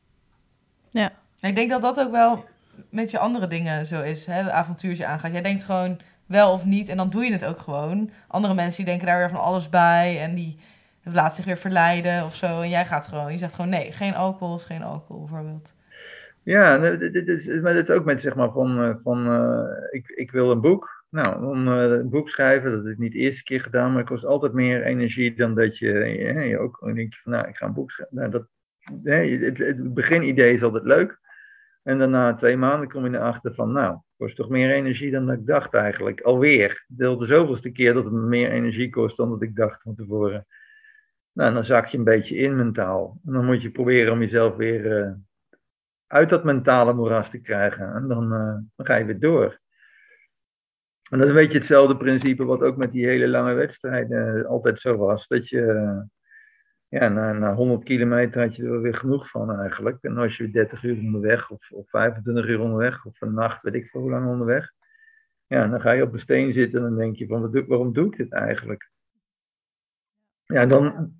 Ja. Ik denk dat dat ook wel met je andere dingen zo is, hè, het avontuurtje aangaat. Jij denkt gewoon wel of niet en dan doe je het ook gewoon. Andere mensen die denken daar weer van alles bij en die laten zich weer verleiden of zo. En jij gaat gewoon, je zegt gewoon nee, geen alcohol geen alcohol bijvoorbeeld. Ja, dit is, maar dit is ook met zeg maar van, eh, van uh, ik, ik wil een boek. Nou, om een boek schrijven, dat heb ik niet de eerste keer gedaan, maar het kost altijd meer energie dan dat je, je ook denk je van nou, ik ga een boek schrijven. Nou, dat, het, het beginidee is altijd leuk. En dan na twee maanden kom je erachter van, nou, het kost toch meer energie dan ik dacht eigenlijk. Alweer. Deel de zoveelste keer dat het me meer energie kost dan dat ik dacht van tevoren. Nou, dan zak je een beetje in mentaal. En dan moet je proberen om jezelf weer uh, uit dat mentale moeras te krijgen. En dan, uh, dan ga je weer door. En dat is een beetje hetzelfde principe wat ook met die hele lange wedstrijden altijd zo was. Dat je ja, na, na 100 kilometer had je er weer genoeg van eigenlijk. En als je 30 uur onderweg of, of 25 uur onderweg of een nacht, weet ik veel hoe lang onderweg. Ja, dan ga je op een steen zitten en dan denk je van wat, waarom doe ik dit eigenlijk? Ja, dan,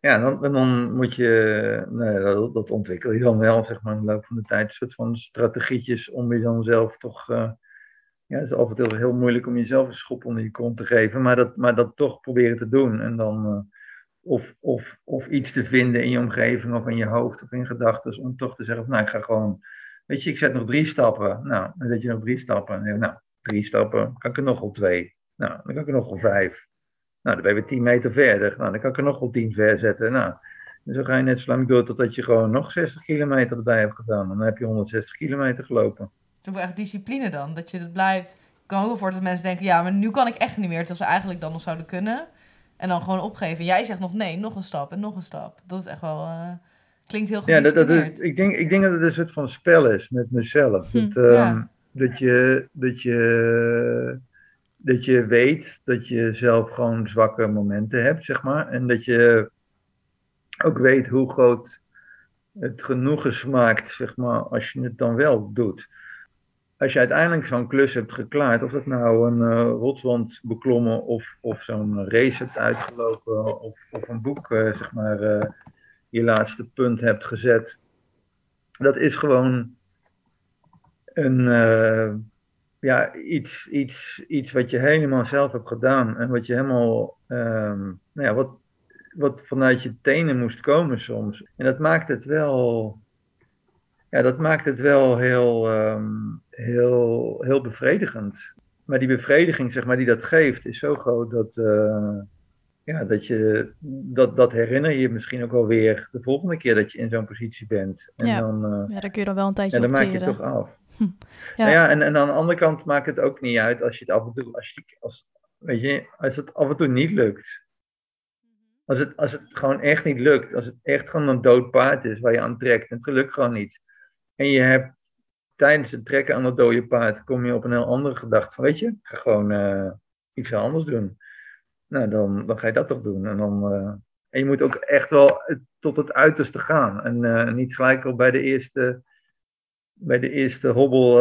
ja, dan, dan moet je, nee, dat, dat, ontwikkel je dan wel, zeg maar, in de loop van de tijd. Een soort van strategietjes om je dan zelf toch, uh, ja, het is en toe heel moeilijk om jezelf een schop onder je kont te geven, maar dat, maar dat toch proberen te doen. En dan, uh, of, of, of iets te vinden in je omgeving of in je hoofd of in gedachten om toch te zeggen, nou ik ga gewoon, weet je, ik zet nog drie stappen. Nou, dan zet je nog drie stappen. En nou, drie stappen, kan ik er nog wel twee. Nou, dan kan ik er nog wel vijf. Nou, dan ben je weer tien meter verder. Nou, dan kan ik er nog wel tien ver zetten. Nou, en zo ga je net zo lang door totdat je gewoon nog 60 kilometer erbij hebt gedaan. En dan heb je 160 kilometer gelopen. Is echt discipline dan, dat je het blijft. Ik kan ook voor dat mensen denken, ja, maar nu kan ik echt niet meer. Terwijl ze eigenlijk dan nog zouden kunnen. En dan gewoon opgeven. Jij zegt nog nee, nog een stap en nog een stap. Dat is echt wel. Uh, klinkt heel goed. Ja, dat, dat ik, denk, ik denk dat het een soort van spel is met mezelf. Hm, dat, um, dat, je, dat, je, dat je weet dat je zelf gewoon zwakke momenten hebt, zeg maar. En dat je ook weet hoe groot het genoegen smaakt, zeg maar, als je het dan wel doet als je uiteindelijk zo'n klus hebt geklaard, of dat nou een uh, rotswand beklommen of, of zo'n race hebt uitgelopen of, of een boek, uh, zeg maar, uh, je laatste punt hebt gezet, dat is gewoon een, ja, iets, iets, iets wat je helemaal zelf hebt gedaan en wat je helemaal, um, nou ja, wat, wat vanuit je tenen moest komen soms. En dat maakt het wel ja, dat maakt het wel heel, um, heel, heel bevredigend. Maar die bevrediging zeg maar, die dat geeft is zo groot dat, uh, ja, dat, je, dat, dat herinner je misschien ook wel weer de volgende keer dat je in zo'n positie bent. En ja. Dan, uh, ja, dan kun je dan wel een tijdje Ja, dan maak je het toch af. Hm. Ja. Nou ja, en, en aan de andere kant maakt het ook niet uit als je het af en toe, als, je, als, weet je, als het af en toe niet lukt. Als het, als het gewoon echt niet lukt, als het echt gewoon een dood paard is waar je aan trekt en het gelukt gewoon niet en je hebt tijdens het trekken aan het dode paard, kom je op een heel andere gedachte van, weet je, ga gewoon uh, iets anders doen. Nou, dan, dan ga je dat toch doen. En, dan, uh, en je moet ook echt wel tot het uiterste gaan. En uh, niet gelijk al bij de eerste, bij de eerste hobbel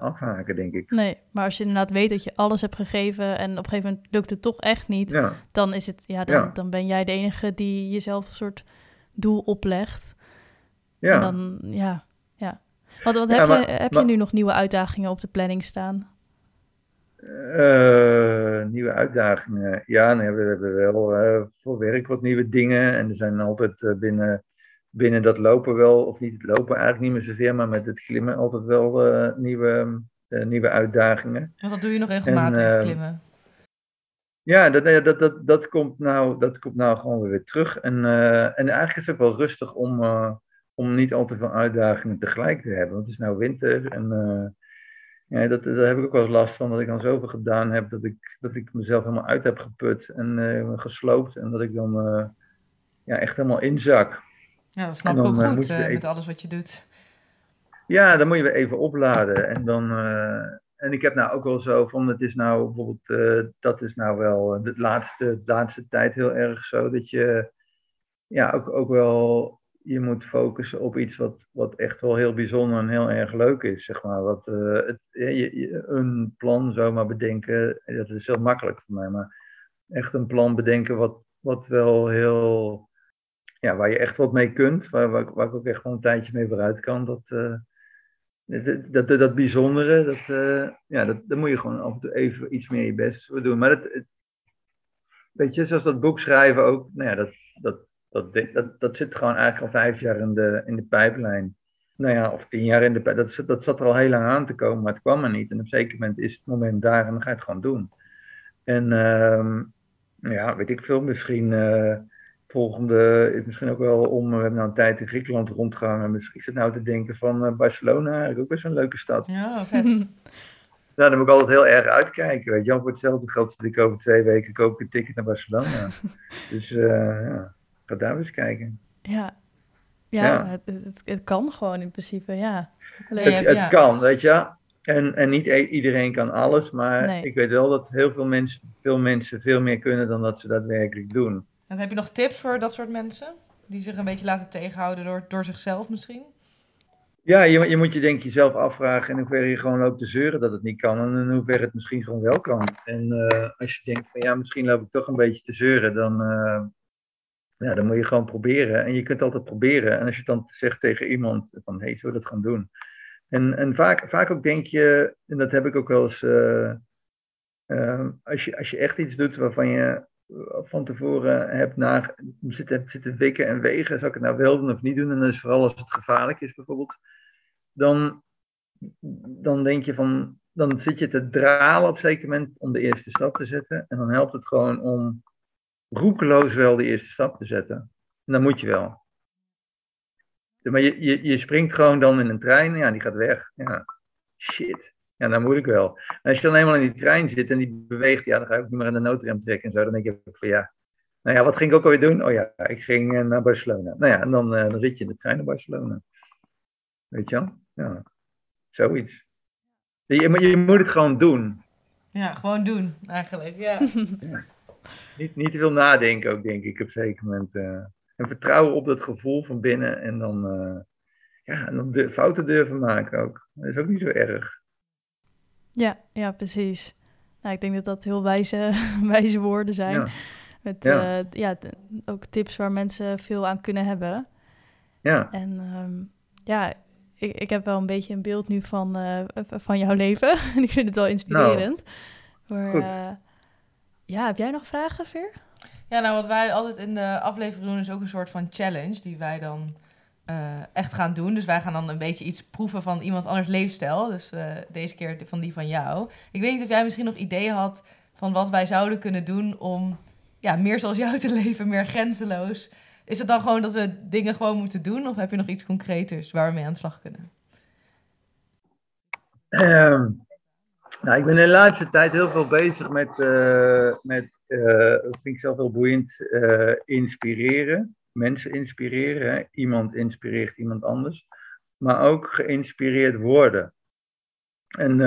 afhaken, denk ik. Nee, maar als je inderdaad weet dat je alles hebt gegeven en op een gegeven moment lukt het toch echt niet, ja. dan, is het, ja, dan, ja. dan ben jij de enige die jezelf een soort doel oplegt. Ja. En dan, ja, wat, wat heb, je, heb je nu nog nieuwe uitdagingen op de planning staan? Uh, nieuwe uitdagingen. Ja, nee, we hebben wel uh, voor werk wat nieuwe dingen. En er zijn altijd uh, binnen, binnen dat lopen wel, of niet het lopen eigenlijk niet meer zoveel, maar met het klimmen altijd wel nieuwe, nieuwe uitdagingen. En wat doe je nog regelmatig, en, klimmen? ja, dat, dat, dat, dat, komt nou, dat komt nou gewoon weer terug. En, uh, en eigenlijk is het ook wel rustig om, uh, om niet al te veel uitdagingen tegelijk te hebben. Want het is nou winter en uh, ja, dat, daar heb ik ook wel eens last van. Dat ik dan zoveel gedaan heb dat ik, dat ik mezelf helemaal uit heb geput en gesloopt. En dat ik dan ja, echt helemaal inzak. Ja, dat snap ik ook goed met alles wat je doet. Ja, dan moet je weer even opladen. En dan en ik heb nou ook wel zo van, het is nou bijvoorbeeld, dat is nou wel de laatste, de laatste tijd heel erg zo, dat je ja, ook, ook wel, je moet focussen op iets wat, wat echt wel heel bijzonder en heel erg leuk is, zeg maar. Wat, uh, het, je, een plan zomaar bedenken, dat is heel makkelijk voor mij, maar echt een plan bedenken wat, wat wel heel, ja, waar je echt wat mee kunt, waar, waar, waar ik ook echt gewoon een tijdje mee vooruit kan, dat... Uh, dat, dat, dat, bijzondere, dat, uh, ja, dat, daar moet je gewoon af en toe even iets meer je best voor doen. Maar dat, weet je, zoals dat boek schrijven ook, nou ja, dat, dat, dat, dat, dat zit gewoon eigenlijk al vijf jaar in de, in de pijplijn. Nou ja, of tien jaar in de pijplijn. Dat, dat zat er al heel lang aan te komen, maar het kwam er niet. En op een zeker moment is het moment daar en dan ga je het gewoon doen. En uh, ja, weet ik veel, misschien... Uh, volgende is misschien ook wel om. We hebben nou een tijd in Griekenland rondgehangen. Misschien is het nou te denken van uh, Barcelona, eigenlijk ook best een leuke stad. Ja, vet. nou, daar moet ik altijd heel erg uitkijken. Weet je, voor hetzelfde geld zit ik over twee weken koop ik een ticket naar Barcelona. dus uh, ja, ga daar eens kijken. Ja, ja, ja. Het, het, het, kan gewoon in principe, ja. Alleen, het, het ja. kan, weet je. En, en niet iedereen kan alles, maar nee. ik weet wel dat heel veel mensen, veel mensen veel meer kunnen dan dat ze daadwerkelijk doen. En heb je nog tips voor dat soort mensen? Die zich een beetje laten tegenhouden door, door zichzelf misschien? Ja, je, je moet je denk ik jezelf afvragen in hoeverre je gewoon loopt te zeuren dat het niet kan. En in hoeverre het misschien gewoon wel kan. En uh, als je denkt van ja, misschien loop ik toch een beetje te zeuren, dan, uh, ja, dan moet je gewoon proberen. En je kunt altijd proberen. En als je dan zegt tegen iemand van hé, hey, zullen we dat gaan doen? En, en vaak, vaak ook denk je, en dat heb ik ook wel eens, uh, als, je, als je echt iets doet waarvan je van tevoren heb na, zitten, zitten wikken en wegen, zou ik het nou wel doen of niet doen? En dan is vooral als het gevaarlijk is bijvoorbeeld, dan, dan denk je van, dan zit je te dralen op een zeker moment om de eerste stap te zetten. En dan helpt het gewoon om roekeloos wel de eerste stap te zetten. En dan moet je wel. Maar je, je, je springt gewoon dan in een trein, ja, die gaat weg. Ja, shit. Ja, dan moet ik wel. En als je dan eenmaal in die trein zit en die beweegt, ja, dan ga ik ook niet meer aan de noodrem trekken en zo. Dan denk ik van ja, nou ja, wat ging ik ook alweer doen? Oh ja, ik ging uh, naar Barcelona. Nou ja, en dan, uh, dan zit je in de trein naar Barcelona. Weet je wel? Ja, zoiets. Je, je moet het gewoon doen. Ja, gewoon doen, eigenlijk, ja. ja. Niet, niet te veel nadenken ook, denk ik, op een zeker moment. Uh, en vertrouwen op dat gevoel van binnen en dan, ja, en dan de, fouten durven maken ook. Dat is ook niet zo erg. Ja, ja, precies. Nou, ik denk dat dat heel wijze, wijze woorden zijn. Ja. Met ja. Uh, ja, ook tips waar mensen veel aan kunnen hebben. Ja. En um, ja, ik, ik heb wel een beetje een beeld nu van, uh, van jouw leven. en ik vind het wel inspirerend. Nou, maar ja, heb jij nog vragen, Veer? Ja, nou wat wij altijd in de aflevering doen is ook een soort van challenge die wij dan uh, echt gaan doen. Dus wij gaan dan een beetje iets proeven van iemand anders leefstijl. Dus uh, deze keer van die van jou. Ik weet niet of jij misschien nog ideeën had van wat wij zouden kunnen doen om ja, meer zoals jou te leven, meer grenzeloos. Is het dan gewoon dat we dingen gewoon moeten doen? Of heb je nog iets concreters waar we mee aan de slag kunnen? Um, nou, ik ben de laatste tijd heel veel bezig met, uh, met vind ik zelf heel boeiend, inspireren mensen inspireren. Iemand inspireert iemand anders. Maar ook geïnspireerd worden. En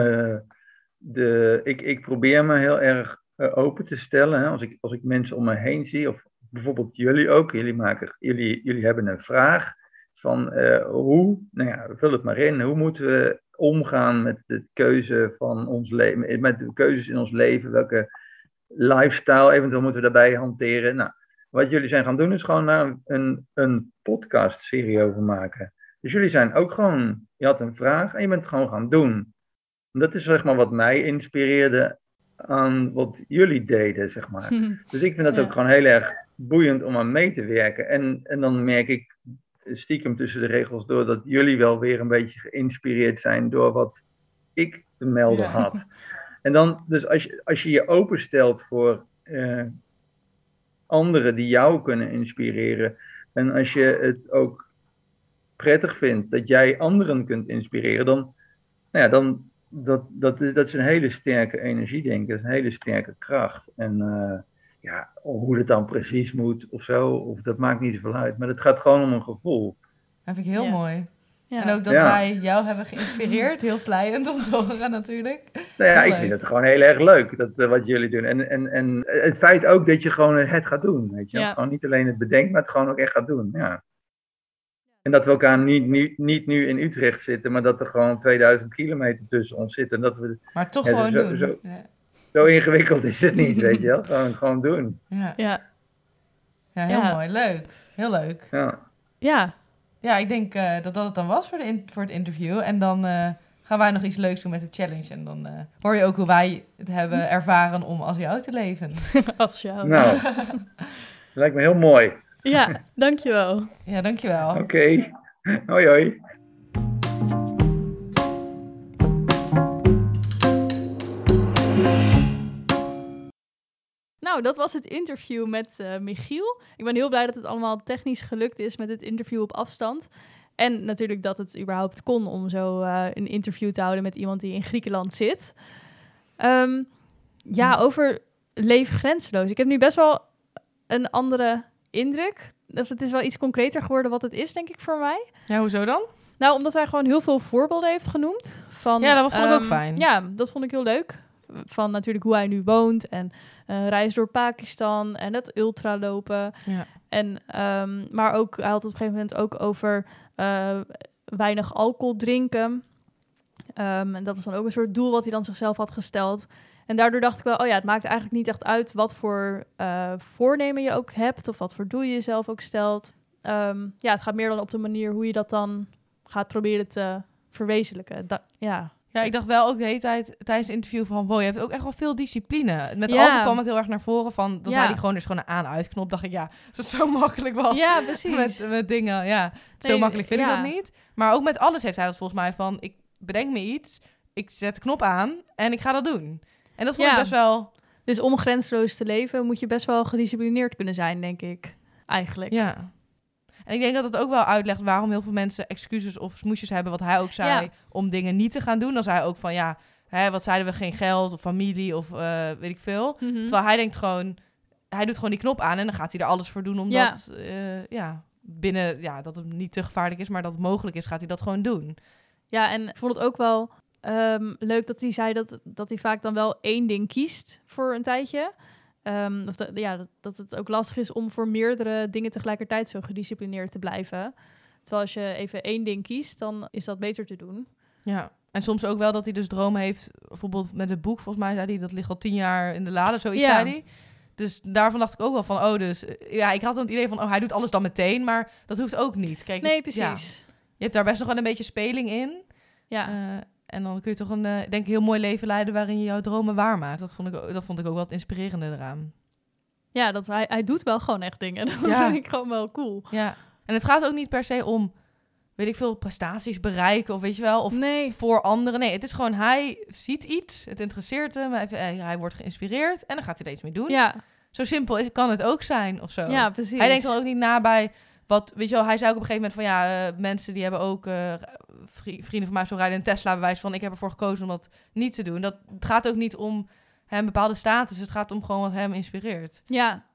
de, ik, ik probeer me heel erg open te stellen. Hè? Als, ik, als ik mensen om me heen zie, of bijvoorbeeld jullie ook. Jullie, maken, jullie, jullie hebben een vraag van hoe, nou ja, vul het maar in. Hoe moeten we omgaan met de keuze van ons leven, met de keuzes in ons leven? Welke lifestyle eventueel moeten we daarbij hanteren? Nou, wat jullie zijn gaan doen is gewoon daar een, een podcast-serie over maken. Dus jullie zijn ook gewoon, je had een vraag en je bent het gewoon gaan doen. En dat is zeg maar wat mij inspireerde aan wat jullie deden, zeg maar. Dus ik vind dat ook gewoon heel erg boeiend om aan mee te werken. En, en dan merk ik stiekem tussen de regels door dat jullie wel weer een beetje geïnspireerd zijn door wat ik te melden had. En dan, dus als je, als je je openstelt voor uh, anderen die jou kunnen inspireren. En als je het ook prettig vindt dat jij anderen kunt inspireren, dan, nou ja, dan dat, dat, is, dat is een hele sterke energie, denk ik. Dat is een hele sterke kracht. En uh, ja, hoe het dan precies moet of zo, of, dat maakt niet zoveel uit. Maar het gaat gewoon om een gevoel. Dat vind ik heel mooi. Ja. En ook dat wij jou hebben geïnspireerd. Heel vlijend om te horen natuurlijk. Nou ja, ik vind het gewoon heel erg leuk dat, uh, wat jullie doen. En, en, en het feit ook dat je gewoon het gaat doen. Weet je? Gewoon niet alleen het bedenkt, maar het gewoon ook echt gaat doen. Ja. En dat we elkaar niet, niet, niet nu in Utrecht zitten, maar dat er gewoon 2000 kilometer tussen ons zitten. En dat we, maar toch gewoon zo, doen. Zo, ja. Zo, ingewikkeld is het niet, weet je wel. Gewoon, gewoon doen. Ja, ja. ja heel mooi. Leuk. Heel leuk. Ja. Ja, ja ik denk uh, dat dat het dan was voor, de voor het interview. En dan uh, gaan wij nog iets leuks doen met de challenge. En dan uh, hoor je ook hoe wij het hebben ervaren om als jou te leven. als jou. Nou, lijkt me heel mooi. Ja, dankjewel. Ja, dankjewel. Oké. Okay. Hoi hoi. Nou, dat was het interview met uh, Michiel. Ik ben heel blij dat het allemaal technisch gelukt is met het interview op afstand. En natuurlijk dat het überhaupt kon om zo uh, een interview te houden met iemand die in Griekenland zit. Um, ja, over leef grenzeloos. Ik heb nu best wel een andere indruk. Of het is wel iets concreter geworden wat het is, denk ik, voor mij. Ja, hoezo dan? Nou, omdat hij gewoon heel veel voorbeelden heeft genoemd. Van, ja, dat vond ik um, ook fijn. Ja, dat vond ik heel leuk. Van natuurlijk hoe hij nu woont en uh, reis door Pakistan en het ultralopen. Ja. En, um, maar ook, hij had het op een gegeven moment ook over uh, weinig alcohol drinken. Um, en dat was dan ook een soort doel wat hij dan zichzelf had gesteld. En daardoor dacht ik wel, oh ja, het maakt eigenlijk niet echt uit wat voor uh, voornemen je ook hebt of wat voor doel je jezelf ook stelt. Um, ja, het gaat meer dan op de manier hoe je dat dan gaat proberen te verwezenlijken. Da ja. Ja, ik dacht wel ook de hele tijd tijdens het interview van, wow, je hebt ook echt wel veel discipline. Met ja. Alpen kwam het heel erg naar voren van, dan ja. zei hij gewoon, dus gewoon een aan-uitknop. dacht ik, ja, als het zo makkelijk was. Ja, precies. Met, met dingen, ja. Nee, zo makkelijk vind ja. ik dat niet. Maar ook met alles heeft hij dat volgens mij van, ik bedenk me iets, ik zet de knop aan en ik ga dat doen. En dat vond ik best wel... Dus om grensloos te leven moet je best wel gedisciplineerd kunnen zijn, denk ik. Eigenlijk. Ja. En ik denk dat het ook wel uitlegt waarom heel veel mensen excuses of smoesjes hebben, wat hij ook zei, ja. om dingen niet te gaan doen. Dan zei hij ook van, ja, hè, wat zeiden we, geen geld of familie of uh, weet ik veel. Mhm. Mm -hmm. Terwijl hij denkt gewoon, hij doet gewoon die knop aan en dan gaat hij er alles voor doen, omdat, ja, uh, ja binnen, ja, dat het niet te gevaarlijk is, maar dat het mogelijk is, gaat hij dat gewoon doen. Ja, en ik vond het ook wel um, leuk dat hij zei dat, dat hij vaak dan wel één ding kiest voor een tijdje. Um, of dat, ja, dat, dat het ook lastig is om voor meerdere dingen tegelijkertijd zo gedisciplineerd te blijven. Terwijl als je even één ding kiest, dan is dat beter te doen. Ja, en soms ook wel dat hij dus dromen heeft. Bijvoorbeeld met het boek, volgens mij zei hij, dat ligt al tien jaar in de lade, zoiets ja. zei hij. Dus daarvan dacht ik ook wel van, oh, dus... Ja, ik had dan het idee van, oh, hij doet alles dan meteen, maar dat hoeft ook niet. Kijk, nee, precies. Ja, je hebt daar best nog wel een beetje speling in. Ja. Uh, en dan kun je toch een, uh, denk ik, heel mooi leven leiden waarin je jouw dromen waarmaakt. Dat vond ik, dat vond ik ook wel het inspirerende eraan. Ja, dat hij, hij doet wel gewoon echt dingen. Dat ja. vind ik gewoon wel cool. Ja, en het gaat ook niet per se om, weet ik veel, prestaties bereiken of weet je wel, of nee. voor anderen. Nee, het is gewoon, hij ziet iets, het interesseert hem, hij, hij, hij wordt geïnspireerd en dan gaat hij er iets mee doen. Ja. Zo simpel is, kan het ook zijn of zo. Ja, precies. Hij denkt dan ook niet na bij wat, weet je wel, hij zei ook op een gegeven moment van ja, uh, mensen die hebben ook, uh, vrienden van mij zo rijden een Tesla bewijs van ik heb ervoor gekozen om dat niet te doen. Dat, het gaat ook niet om hem bepaalde status, het gaat om gewoon wat hem inspireert. Ja.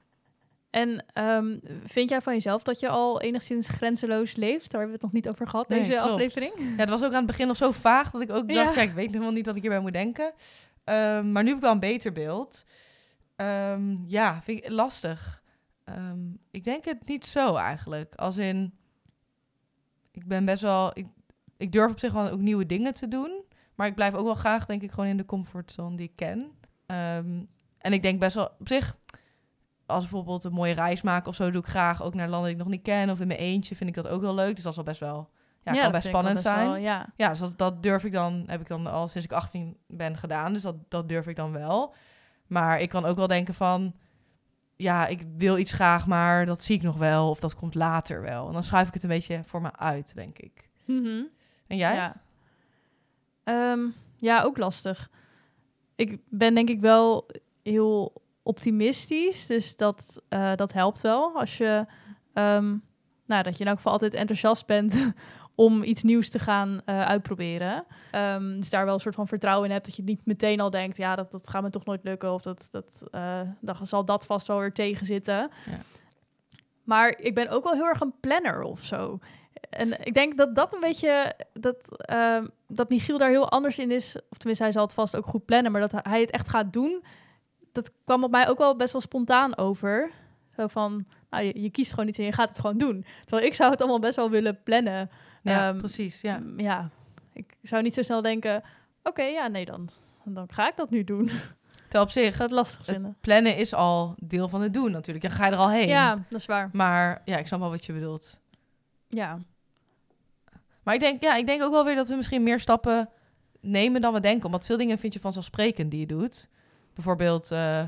En um, vind jij van jezelf dat je al enigszins grenzeloos leeft? Daar hebben we het nog niet over gehad, nee, deze klopt. aflevering. Ja, dat was ook aan het begin nog zo vaag dat ik ook dacht, ja, ja ik weet helemaal niet wat ik hierbij moet denken. Um, maar nu heb ik wel een beter beeld. Um, ja, vind ik lastig. Um, ik denk het niet zo eigenlijk. Als in, ik ben best wel, ik, ik durf op zich wel ook nieuwe dingen te doen. Maar ik blijf ook wel graag, denk ik, gewoon in de comfortzone die ik ken. Um, en ik denk best wel, op zich, als bijvoorbeeld een mooie reis maken of zo, doe ik graag ook naar landen die ik nog niet ken. Of in mijn eentje vind ik dat ook wel leuk. Dus dat is wel best wel, ja, ja kan best spannend best zijn. Wel, ja, ja dus dat, dat durf ik dan, heb ik dan al sinds ik 18 ben gedaan. Dus dat, dat durf ik dan wel. Maar ik kan ook wel denken van, ja, ik wil iets graag, maar dat zie ik nog wel. Of dat komt later wel. En dan schuif ik het een beetje voor me uit, denk ik. Mm -hmm. En jij? Ja. Um, ja, ook lastig. Ik ben denk ik wel heel optimistisch. Dus dat, uh, dat helpt wel. Als je, um, nou, dat je in elk geval altijd enthousiast bent om iets nieuws te gaan uh, uitproberen. Um, dus daar wel een soort van vertrouwen in hebt dat je niet meteen al denkt, ja, dat, dat gaat me toch nooit lukken. Of dat, dat, uh, dan zal dat vast wel weer tegenzitten. Ja. Maar ik ben ook wel heel erg een planner of zo. En ik denk dat dat een beetje, dat, uh, dat Michiel daar heel anders in is. Of tenminste, hij zal het vast ook goed plannen. Maar dat hij het echt gaat doen, dat kwam op mij ook wel best wel spontaan over. Zo van, nou, je, je kiest gewoon iets en je gaat het gewoon doen. Terwijl ik zou het allemaal best wel willen plannen. Ja, um, precies, ja. Ja, ik zou niet zo snel denken, oké, ja, nee dan. Dan ga ik dat nu doen. Terwijl op zich, dat lastig vinden. plannen is al deel van het doen natuurlijk. Dan ga je er al heen. Ja, dat is waar. Maar ja, ik snap wel wat je bedoelt. Ja. Maar ik denk, ja, ik denk ook wel weer dat we misschien meer stappen nemen dan we denken. Omdat veel dingen vind je vanzelfsprekend die je doet. Bijvoorbeeld, uh,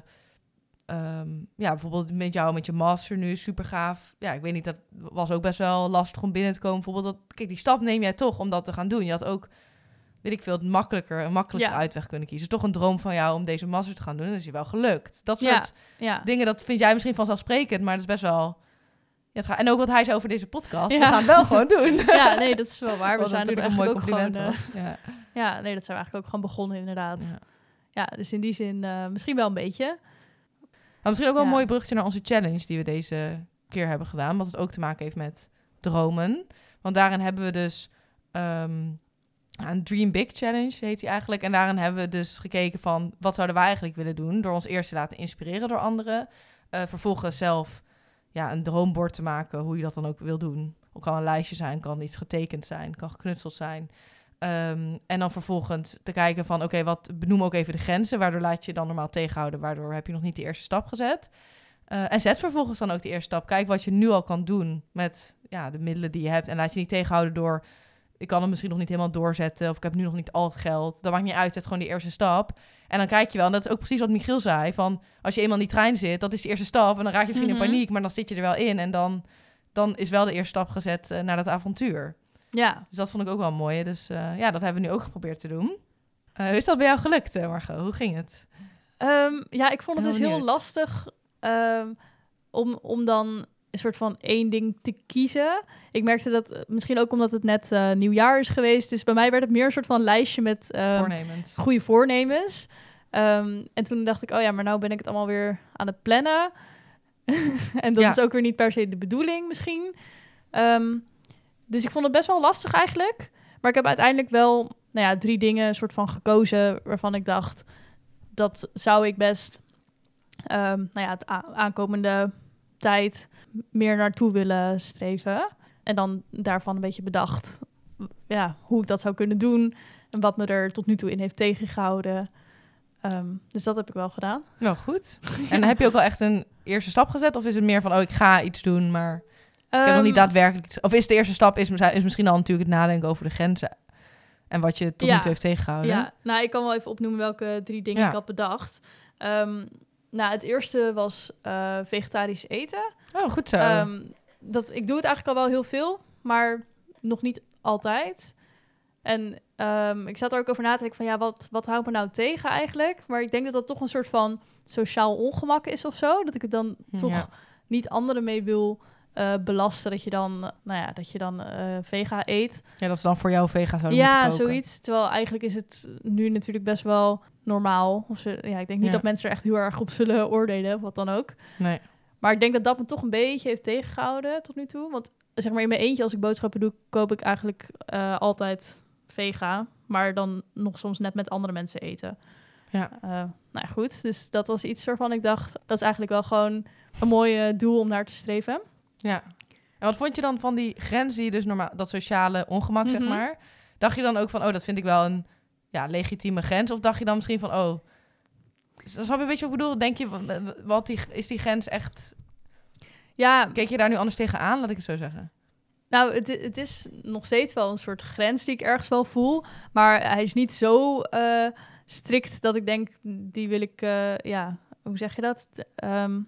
um, ja, bijvoorbeeld met jou, met je master nu, super gaaf. Ja, ik weet niet, dat was ook best wel lastig om binnen te komen. Bijvoorbeeld, dat, kijk, die stap neem jij toch om dat te gaan doen. Je had ook, weet ik veel, het makkelijker, een makkelijker ja. uitweg kunnen kiezen. Toch een droom van jou om deze master te gaan doen. En dat is je wel gelukt. Dat soort ja, dingen, dat vind jij misschien vanzelfsprekend, maar dat is best wel... Ja, gaat, en ook wat hij zei over deze podcast. We gaan het wel gewoon doen. Ja, nee, dat is wel waar. We zijn natuurlijk een mooi compliment gewoon, uh, ja. ja, nee, dat zijn we eigenlijk ook gewoon begonnen inderdaad. Ja, ja dus in die zin uh, misschien wel een beetje. Maar misschien ook wel een mooi bruggetje naar onze challenge die we deze keer hebben gedaan. Wat het ook te maken heeft met dromen. Want daarin hebben we dus um, een Dream Big Challenge, heet die eigenlijk. En daarin hebben we dus gekeken van wat zouden wij eigenlijk willen doen. Door ons eerst te laten inspireren door anderen. Uh, vervolgens zelf ja, een droombord te maken, hoe je dat dan ook wil doen. Het kan een lijstje zijn, kan iets getekend zijn, kan geknutseld zijn. Um, en dan vervolgens te kijken van, oké, wat benoem ook even de grenzen. Waardoor laat je dan normaal tegenhouden, waardoor heb je nog niet de eerste stap gezet. Uh, en zet vervolgens dan ook de eerste stap. Kijk wat je nu al kan doen met ja, de middelen die je hebt. En laat je niet tegenhouden door, ik kan het misschien nog niet helemaal doorzetten. Of ik heb nu nog niet al het geld. Dat maakt niet uit, zet gewoon die eerste stap. En dan kijk je wel, en dat is ook precies wat Michiel zei. Van, als je eenmaal in die trein zit, dat is de eerste stap. En dan raak je misschien mm -hmm. in paniek, maar dan zit je er wel in. En dan, dan is wel de eerste stap gezet uh, naar dat avontuur. Ja. Dus dat vond ik ook wel mooi. Dus uh, ja, dat hebben we nu ook geprobeerd te doen. Uh, is dat bij jou gelukt, uh, Margot? Hoe ging het? Um, ja, ik vond het heel dus heel lastig um, om, om dan een soort van één ding te kiezen. Ik merkte dat misschien ook omdat het net uh, nieuwjaar is geweest. Dus bij mij werd het meer een soort van lijstje met um, voornemens. goede voornemens. En toen dacht ik, oh ja, maar nou ben ik het allemaal weer aan het plannen. en dat ja. is ook weer niet per se de bedoeling misschien. Um, dus ik vond het best wel lastig eigenlijk. Maar ik heb uiteindelijk wel nou ja, drie dingen soort van gekozen waarvan ik dacht, dat zou ik best um, nou ja, het aankomende tijd meer naartoe willen streven. En dan daarvan een beetje bedacht ja, hoe ik dat zou kunnen doen. En wat me er tot nu toe in heeft tegengehouden. Um, dus dat heb ik wel gedaan. Nou, goed. En heb je ook wel echt een eerste stap gezet? Of is het meer van, oh, ik ga iets doen, maar ik heb nog niet daadwerkelijk... Of is de eerste stap is, is misschien al natuurlijk het nadenken over de grenzen. En wat je tot ja. nu toe heeft tegengehouden. Ja, nou, ik kan wel even opnoemen welke drie dingen ja. ik had bedacht. Um, nou, het eerste was uh, vegetarisch eten. Oh, goed zo. Um, dat, ik doe het eigenlijk al wel heel veel, maar nog niet altijd. En um, ik zat er ook over na te denken van, ja, wat, wat houdt me nou tegen eigenlijk? Maar ik denk dat dat toch een soort van sociaal ongemak is of zo. Dat ik het dan toch ja. niet anderen mee wil uh, belasten. Dat je dan, nou ja, dat je dan uh, vega eet. Ja, dat is dan voor jou vega zouden ja, moeten koken. zoiets. Terwijl eigenlijk is het nu natuurlijk best wel normaal. Of ze, ja, ik denk niet Ja. dat mensen er echt heel erg op zullen oordelen, of wat dan ook. Nee. Maar ik denk dat dat me toch een beetje heeft tegengehouden tot nu toe. Want zeg maar in mijn eentje, als ik boodschappen doe, koop ik eigenlijk uh, altijd vega. Maar dan nog soms net met andere mensen eten. Ja. Uh, nou ja, goed. Dus dat was iets waarvan ik dacht, dat is eigenlijk wel gewoon een mooi doel om naar te streven. Ja. En wat vond je dan van die grens die je dus normaal, dat sociale ongemak, mm -hmm. zeg maar? Dacht je dan ook van, oh, dat vind ik wel een ja, legitieme grens? Of dacht je dan misschien van, oh, snap je een beetje wat ik bedoel? Denk je, wat die, is die grens echt... Ja. Keek je daar nu anders tegenaan, laat ik het zo zeggen? Nou, het, het is nog steeds wel een soort grens die ik ergens wel voel. Maar hij is niet zo uh, strikt dat ik denk, die wil ik, uh, ja, hoe zeg je dat? Um,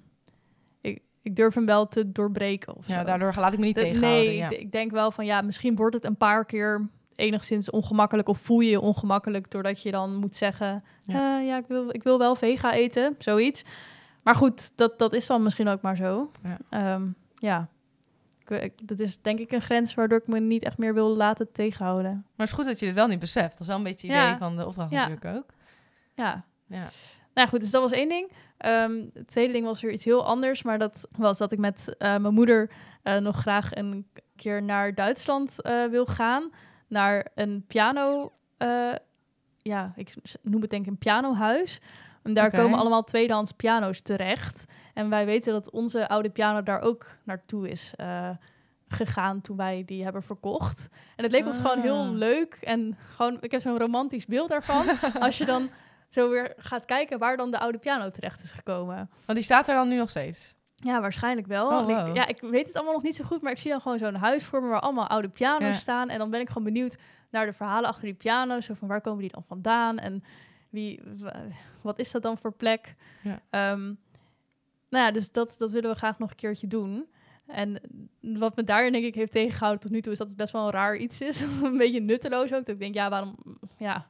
ik, durf hem wel te doorbreken of Ja, zo. daardoor laat ik me niet de, tegenhouden. Nee, ja. ik, ik denk wel van, ja, misschien wordt het een paar keer enigszins ongemakkelijk of voel je je ongemakkelijk doordat je dan moet zeggen, ja, uh, ja ik, wil, ik wil wel vega eten, zoiets. maar goed, dat, dat is dan misschien ook maar zo. Ja. Ehm, ja. Ik, dat is denk ik een grens waardoor ik me niet echt meer wil laten tegenhouden. Maar het is goed dat je het wel niet beseft. Dat is wel een beetje het idee van de opdracht natuurlijk ook. Ja. ja. Nou goed, dus dat was één ding. Um, het tweede ding was weer iets heel anders. Maar dat was dat ik met uh, mijn moeder uh, nog graag een keer naar Duitsland uh, wil gaan. Naar een piano. ja, ik noem het denk ik een pianohuis. En daar komen allemaal tweedehands piano's terecht. En wij weten dat onze oude piano daar ook naartoe is gegaan toen wij die hebben verkocht. En het leek ons gewoon heel ah. leuk. En gewoon, ik heb zo'n romantisch beeld daarvan. als je dan zo weer gaat kijken waar dan de oude piano terecht is gekomen. Want die staat er dan nu nog steeds? Ja, waarschijnlijk wel. Oh, ik, ja, ik weet het allemaal nog niet zo goed, maar ik zie dan gewoon zo'n huis voor me waar allemaal oude piano's staan. En dan ben ik gewoon benieuwd naar de verhalen achter die piano's. Zo van waar komen die dan vandaan en wie, wat is dat dan voor plek? Ja. Um, nou ja, dus dat, dat willen we graag nog een keertje doen. En wat me daar denk ik heeft tegengehouden tot nu toe is dat het best wel een raar iets is. een beetje nutteloos ook. Dat ik denk, ja, waarom, ja,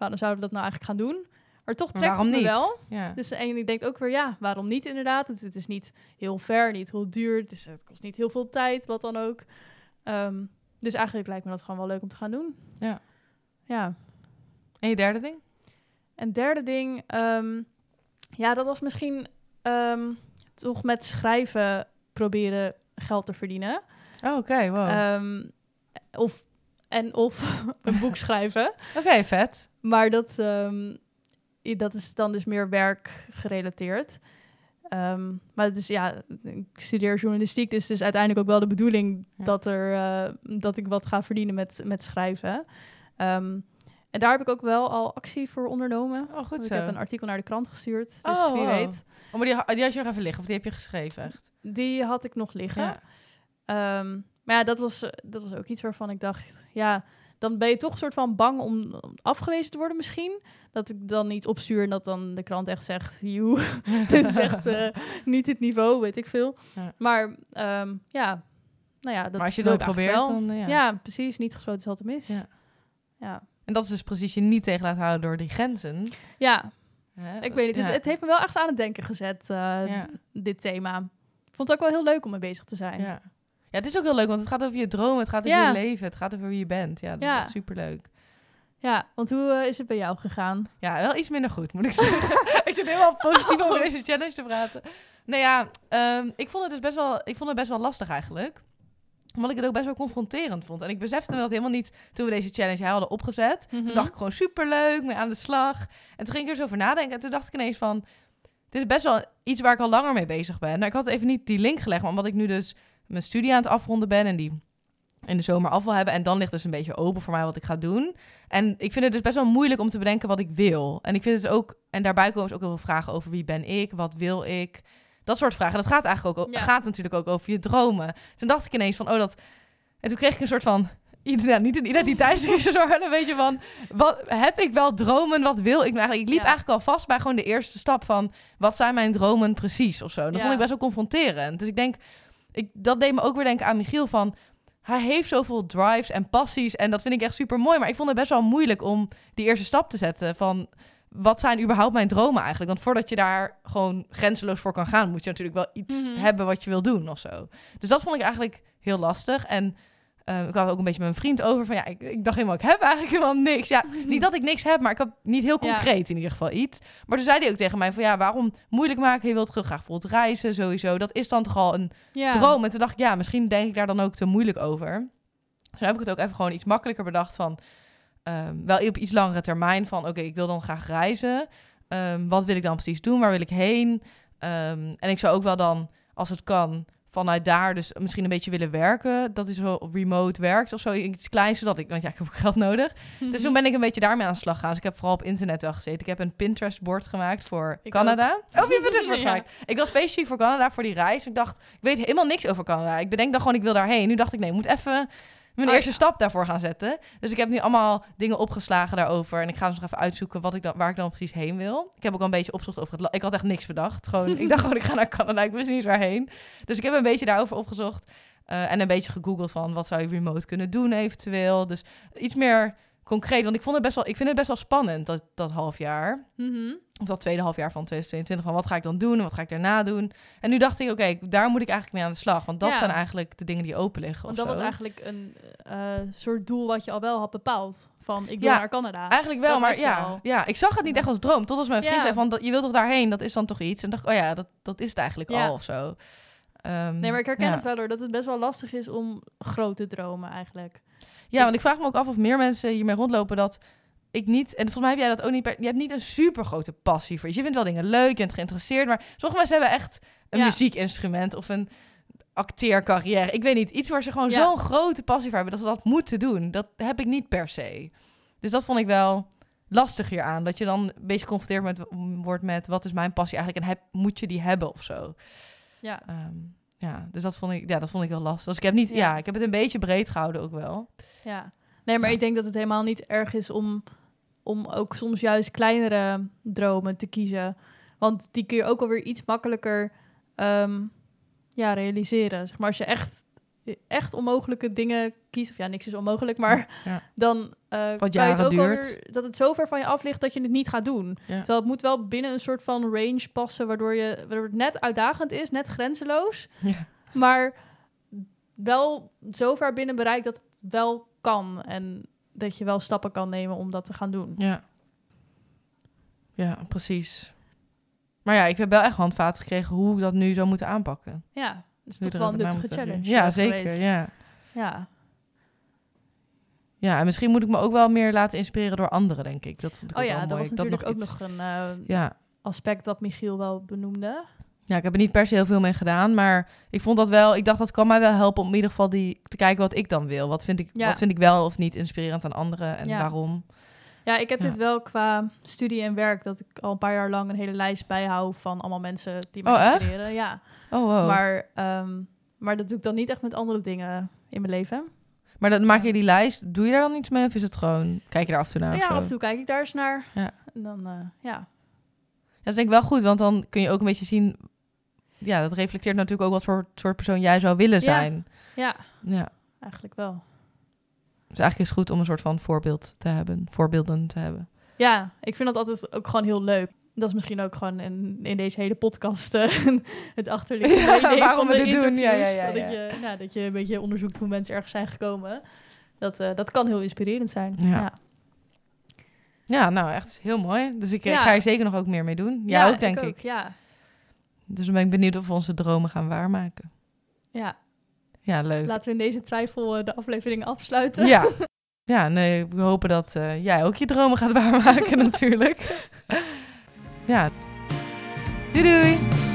waarom zouden we dat nou eigenlijk gaan doen? Maar toch trekt het me niet? wel. Ja. Dus en ik denk ook weer, ja, waarom niet inderdaad? Het, het, is niet heel ver, niet heel duur. Dus het kost niet heel veel tijd, wat dan ook. Um, dus eigenlijk lijkt me dat gewoon wel leuk om te gaan doen. Ja. Ja. En je derde ding? En derde ding, um, ja, dat was misschien um, toch met schrijven proberen geld te verdienen. Oh, oké, wow. of, en of een boek schrijven. Oké, vet. Maar dat, um, dat is dan dus meer werk gerelateerd. Um, maar het is ja, ik studeer journalistiek, dus het is uiteindelijk ook wel de bedoeling dat, er, uh, dat ik wat ga verdienen met, met schrijven. Um, en daar heb ik ook wel al actie voor ondernomen. Oh, goed zo. Ik heb een artikel naar de krant gestuurd, dus oh, wie weet. Oh, maar die, die had je nog even liggen, of die heb je geschreven echt? Die had ik nog liggen. Ja. maar ja, dat was, dat was ook iets waarvan ik dacht, ja, dan ben je toch een soort van bang om afgewezen te worden misschien. Dat ik dan niet opstuur en dat dan de krant echt zegt, joe, dit is echt uh, niet het niveau, weet ik veel. Ja. Maar um, ja, nou ja, dat maar als je het probeert, dan ja. ja. precies. Niet gesloten is altijd mis. Ja. ja. En dat is dus precies je niet tegen laten houden door die grenzen. Ja, ik weet niet. Het, het, heeft me wel echt aan het denken gezet, uh, dit thema. Ik vond het ook wel heel leuk om mee bezig te zijn. Ja. Ja, het is ook heel leuk, want het gaat over je dromen, het gaat over je leven, het gaat over wie je bent. Ja, dat ja. is superleuk. Ja, want hoe uh, is het bij jou gegaan? Ja, wel iets minder goed, moet ik zeggen. ik zit helemaal positief over deze challenge te praten. Nou ja, um, ik vond het dus best wel, ik vond het best wel lastig eigenlijk. Omdat ik het ook best wel confronterend vond. En ik besefte me dat helemaal niet toen we deze challenge hadden opgezet. Toen mhm. dacht ik gewoon superleuk, mee aan de slag. En toen ging ik er zo over nadenken. En toen dacht ik ineens van, dit is best wel iets waar ik al langer mee bezig ben. Nou, ik had even niet die link gelegd, maar omdat ik nu dus mijn studie aan het afronden ben en die in de zomer af wil hebben. En dan ligt dus een beetje open voor mij wat ik ga doen. En ik vind het dus best wel moeilijk om te bedenken wat ik wil. En ik vind het ook, en daarbij komen dus ook heel veel vragen over wie ben ik, wat wil ik. Dat soort vragen. Dat gaat eigenlijk ook, gaat natuurlijk ook over je dromen. Toen dacht ik ineens van, oh dat. En toen kreeg ik een soort van ja, niet een identiteitscrisis, maar een beetje van, wat, heb ik wel dromen, wat wil ik nou eigenlijk? Ik liep eigenlijk al vast bij gewoon de eerste stap van, wat zijn mijn dromen precies of zo. Dat vond ik best wel confronterend. Dus ik denk, ik, dat deed me ook weer denken aan Michiel van... Hij heeft zoveel drives en passies en dat vind ik echt super mooi. Maar ik vond het best wel moeilijk om die eerste stap te zetten van... Wat zijn überhaupt mijn dromen eigenlijk? Want voordat je daar gewoon grenzeloos voor kan gaan... moet je natuurlijk wel iets mhm. hebben wat je wil doen of zo. Dus dat vond ik eigenlijk heel lastig. En uh, ik had ook een beetje met mijn vriend over van ja, ik, ik, dacht helemaal, ik heb eigenlijk helemaal niks. Ja, niet dat ik niks heb, maar ik had niet heel concreet in ieder geval iets. Maar toen zei hij ook tegen mij van ja, waarom moeilijk maken? Je wilt graag bijvoorbeeld reizen, sowieso. Dat is dan toch al een droom. En toen dacht ik ja, misschien denk ik daar dan ook te moeilijk over. Dus heb ik het ook even gewoon iets makkelijker bedacht van um, wel op iets langere termijn van oké, ik wil dan graag reizen. Um, wat wil ik dan precies doen? Waar wil ik heen? Um, en ik zou ook wel dan, als het kan, vanuit daar dus misschien een beetje willen werken. Dat is zo remote werkt of zo. Iets kleins, zodat ik... Want ja, ik heb geld nodig. Dus toen ben ik een beetje daarmee aan de slag gegaan. Dus ik heb vooral op internet wel gezeten. Ik heb een Pinterest-bord gemaakt voor Canada. Ook. Oh, je Pinterest-bord gemaakt. Ik was specifiek voor Canada, voor die reis. Ik dacht, ik weet helemaal niks over Canada. Ik bedenk dan gewoon, ik wil daarheen. Nu dacht ik, nee, ik moet even mijn oh, eerste stap daarvoor gaan zetten. Dus ik heb nu allemaal dingen opgeslagen daarover. En ik ga dus nog even uitzoeken wat ik dan, waar ik dan precies heen wil. Ik heb ook al een beetje opgezocht over het land. Ik had echt niks bedacht. Gewoon, ik dacht gewoon, ik ga naar Canada. Ik wist niet eens waarheen. Dus ik heb een beetje daarover opgezocht. Uh, en een beetje gegoogeld van wat zou je remote kunnen doen eventueel. Dus iets meer concreet, want ik, vond het best wel, ik vind het best wel spannend, dat, dat half jaar. Mhm. Of dat tweede half jaar van 2022. Van wat ga ik dan doen en wat ga ik daarna doen? En nu dacht ik, oké, daar moet ik eigenlijk mee aan de slag. Want dat Ja. zijn eigenlijk de dingen die open liggen. Want dat was eigenlijk een eh, soort doel wat je al wel had bepaald. Van, ik wil Ja, naar Canada. Eigenlijk wel, Dat maar ja, al. ja, ik zag het niet echt als droom. Tot als mijn vriend Ja. zei van, dat, je wilt toch daarheen? Dat is dan toch iets? En dacht oh ja, dat, dat is het eigenlijk al of zo. Ehm, Nee, maar ik herken het wel hoor, dat het best wel lastig is om grote dromen eigenlijk. Ja, want ik vraag me ook af of meer mensen hiermee rondlopen dat ik niet... En volgens mij heb jij dat ook niet... Je hebt niet een super grote passie voor iets. Je vindt wel dingen leuk, je bent geïnteresseerd. Maar sommige mensen hebben echt een Ja. muziekinstrument of een acteercarrière. Ik weet niet, iets waar ze gewoon Ja. zo'n grote passie voor hebben dat ze dat moeten doen. Dat heb ik niet per se. Dus dat vond ik wel lastig hier aan. Dat je dan een beetje geconfronteerd met, wordt met wat is mijn passie eigenlijk en heb, moet je die hebben of zo. Ja, Ehm, ja, dus dat vond ik, ja, dat vond ik wel lastig. Dus ik heb niet, ja. Ja. ik heb het een beetje breed gehouden ook wel. ja. Nee, maar Ja. ik denk dat het helemaal niet erg is om, om ook soms juist kleinere dromen te kiezen. Want die kun je ook alweer iets makkelijker ehm, ja, realiseren. Zeg maar als je echt, echt onmogelijke dingen kiest, of ja, niks is onmogelijk, maar Ja. dan eh kan je het ook duurt. dat het zo ver van je af ligt dat je het niet gaat doen. Ja. Terwijl het moet wel binnen een soort van range passen, waardoor, je, waardoor het net uitdagend is, net grenzeloos. Ja. Maar wel zo ver binnen bereikt dat het wel kan. En dat je wel stappen kan nemen om dat te gaan doen. Ja. Ja, precies. Maar ja, ik heb wel echt handvaten gekregen hoe ik dat nu zou moeten aanpakken. Ja, Hoe toch wel een nuttige challenge. Ja, zeker. geweest. Ja. ja. ja, en misschien moet ik me ook wel meer laten inspireren door anderen, denk ik. Dat vond ik Oh ook ja, wel dat mooi. was dat natuurlijk ook iets- nog een eh, Ja. aspect dat Michiel wel benoemde. ja, ik heb er niet per se heel veel mee gedaan, maar ik vond dat wel, ik dacht dat kan mij wel helpen om in ieder geval die, te kijken wat ik dan wil. Wat vind ik, Ja. wat vind ik wel of niet inspirerend aan anderen en Ja. waarom. Ja, ik heb Ja. dit wel qua studie en werk, dat ik al een paar jaar lang een hele lijst bijhoud van allemaal mensen die mij Oh, echt? inspireren. Ja, Oh, wow. Maar, maar, ehm, maar dat doe ik dan niet echt met andere dingen in mijn leven. dan maak je die lijst, doe je daar dan iets mee of is het gewoon, kijk je daar af en toe naar ja, af en toe kijk ik daar eens naar. Ja. En dan, eh, ja. Ja, dat is denk ik wel goed, want dan kun je ook een beetje zien... Ja, dat reflecteert natuurlijk ook wat voor soort persoon jij zou willen Ja. zijn. ja, Ja. eigenlijk wel. Dus eigenlijk is het goed om een soort van voorbeeld te hebben. Voorbeelden te hebben. Ja, ik vind dat altijd ook gewoon heel leuk. Dat is misschien ook gewoon in, in deze hele podcast eh, het achterliggende Ja, idee waarom van we de dit doen. Ja, ja, ja, Dat. Je, ja, dat je een beetje onderzoekt hoe mensen ergens zijn gekomen. Dat, eh, dat kan heel inspirerend zijn. Ja. Ja, Ja, nou echt heel mooi. Dus ik, ik ga er zeker nog ook meer mee doen. Ja, ook denk ik. ook, Ja, Dus dan ben ik benieuwd of we onze dromen gaan waarmaken. ja. Ja, leuk. laten we in deze twijfel eh, de aflevering afsluiten. Ja. Ja, nee, we hopen dat eh, jij ook je dromen gaat waarmaken natuurlijk. ja. Doei doei!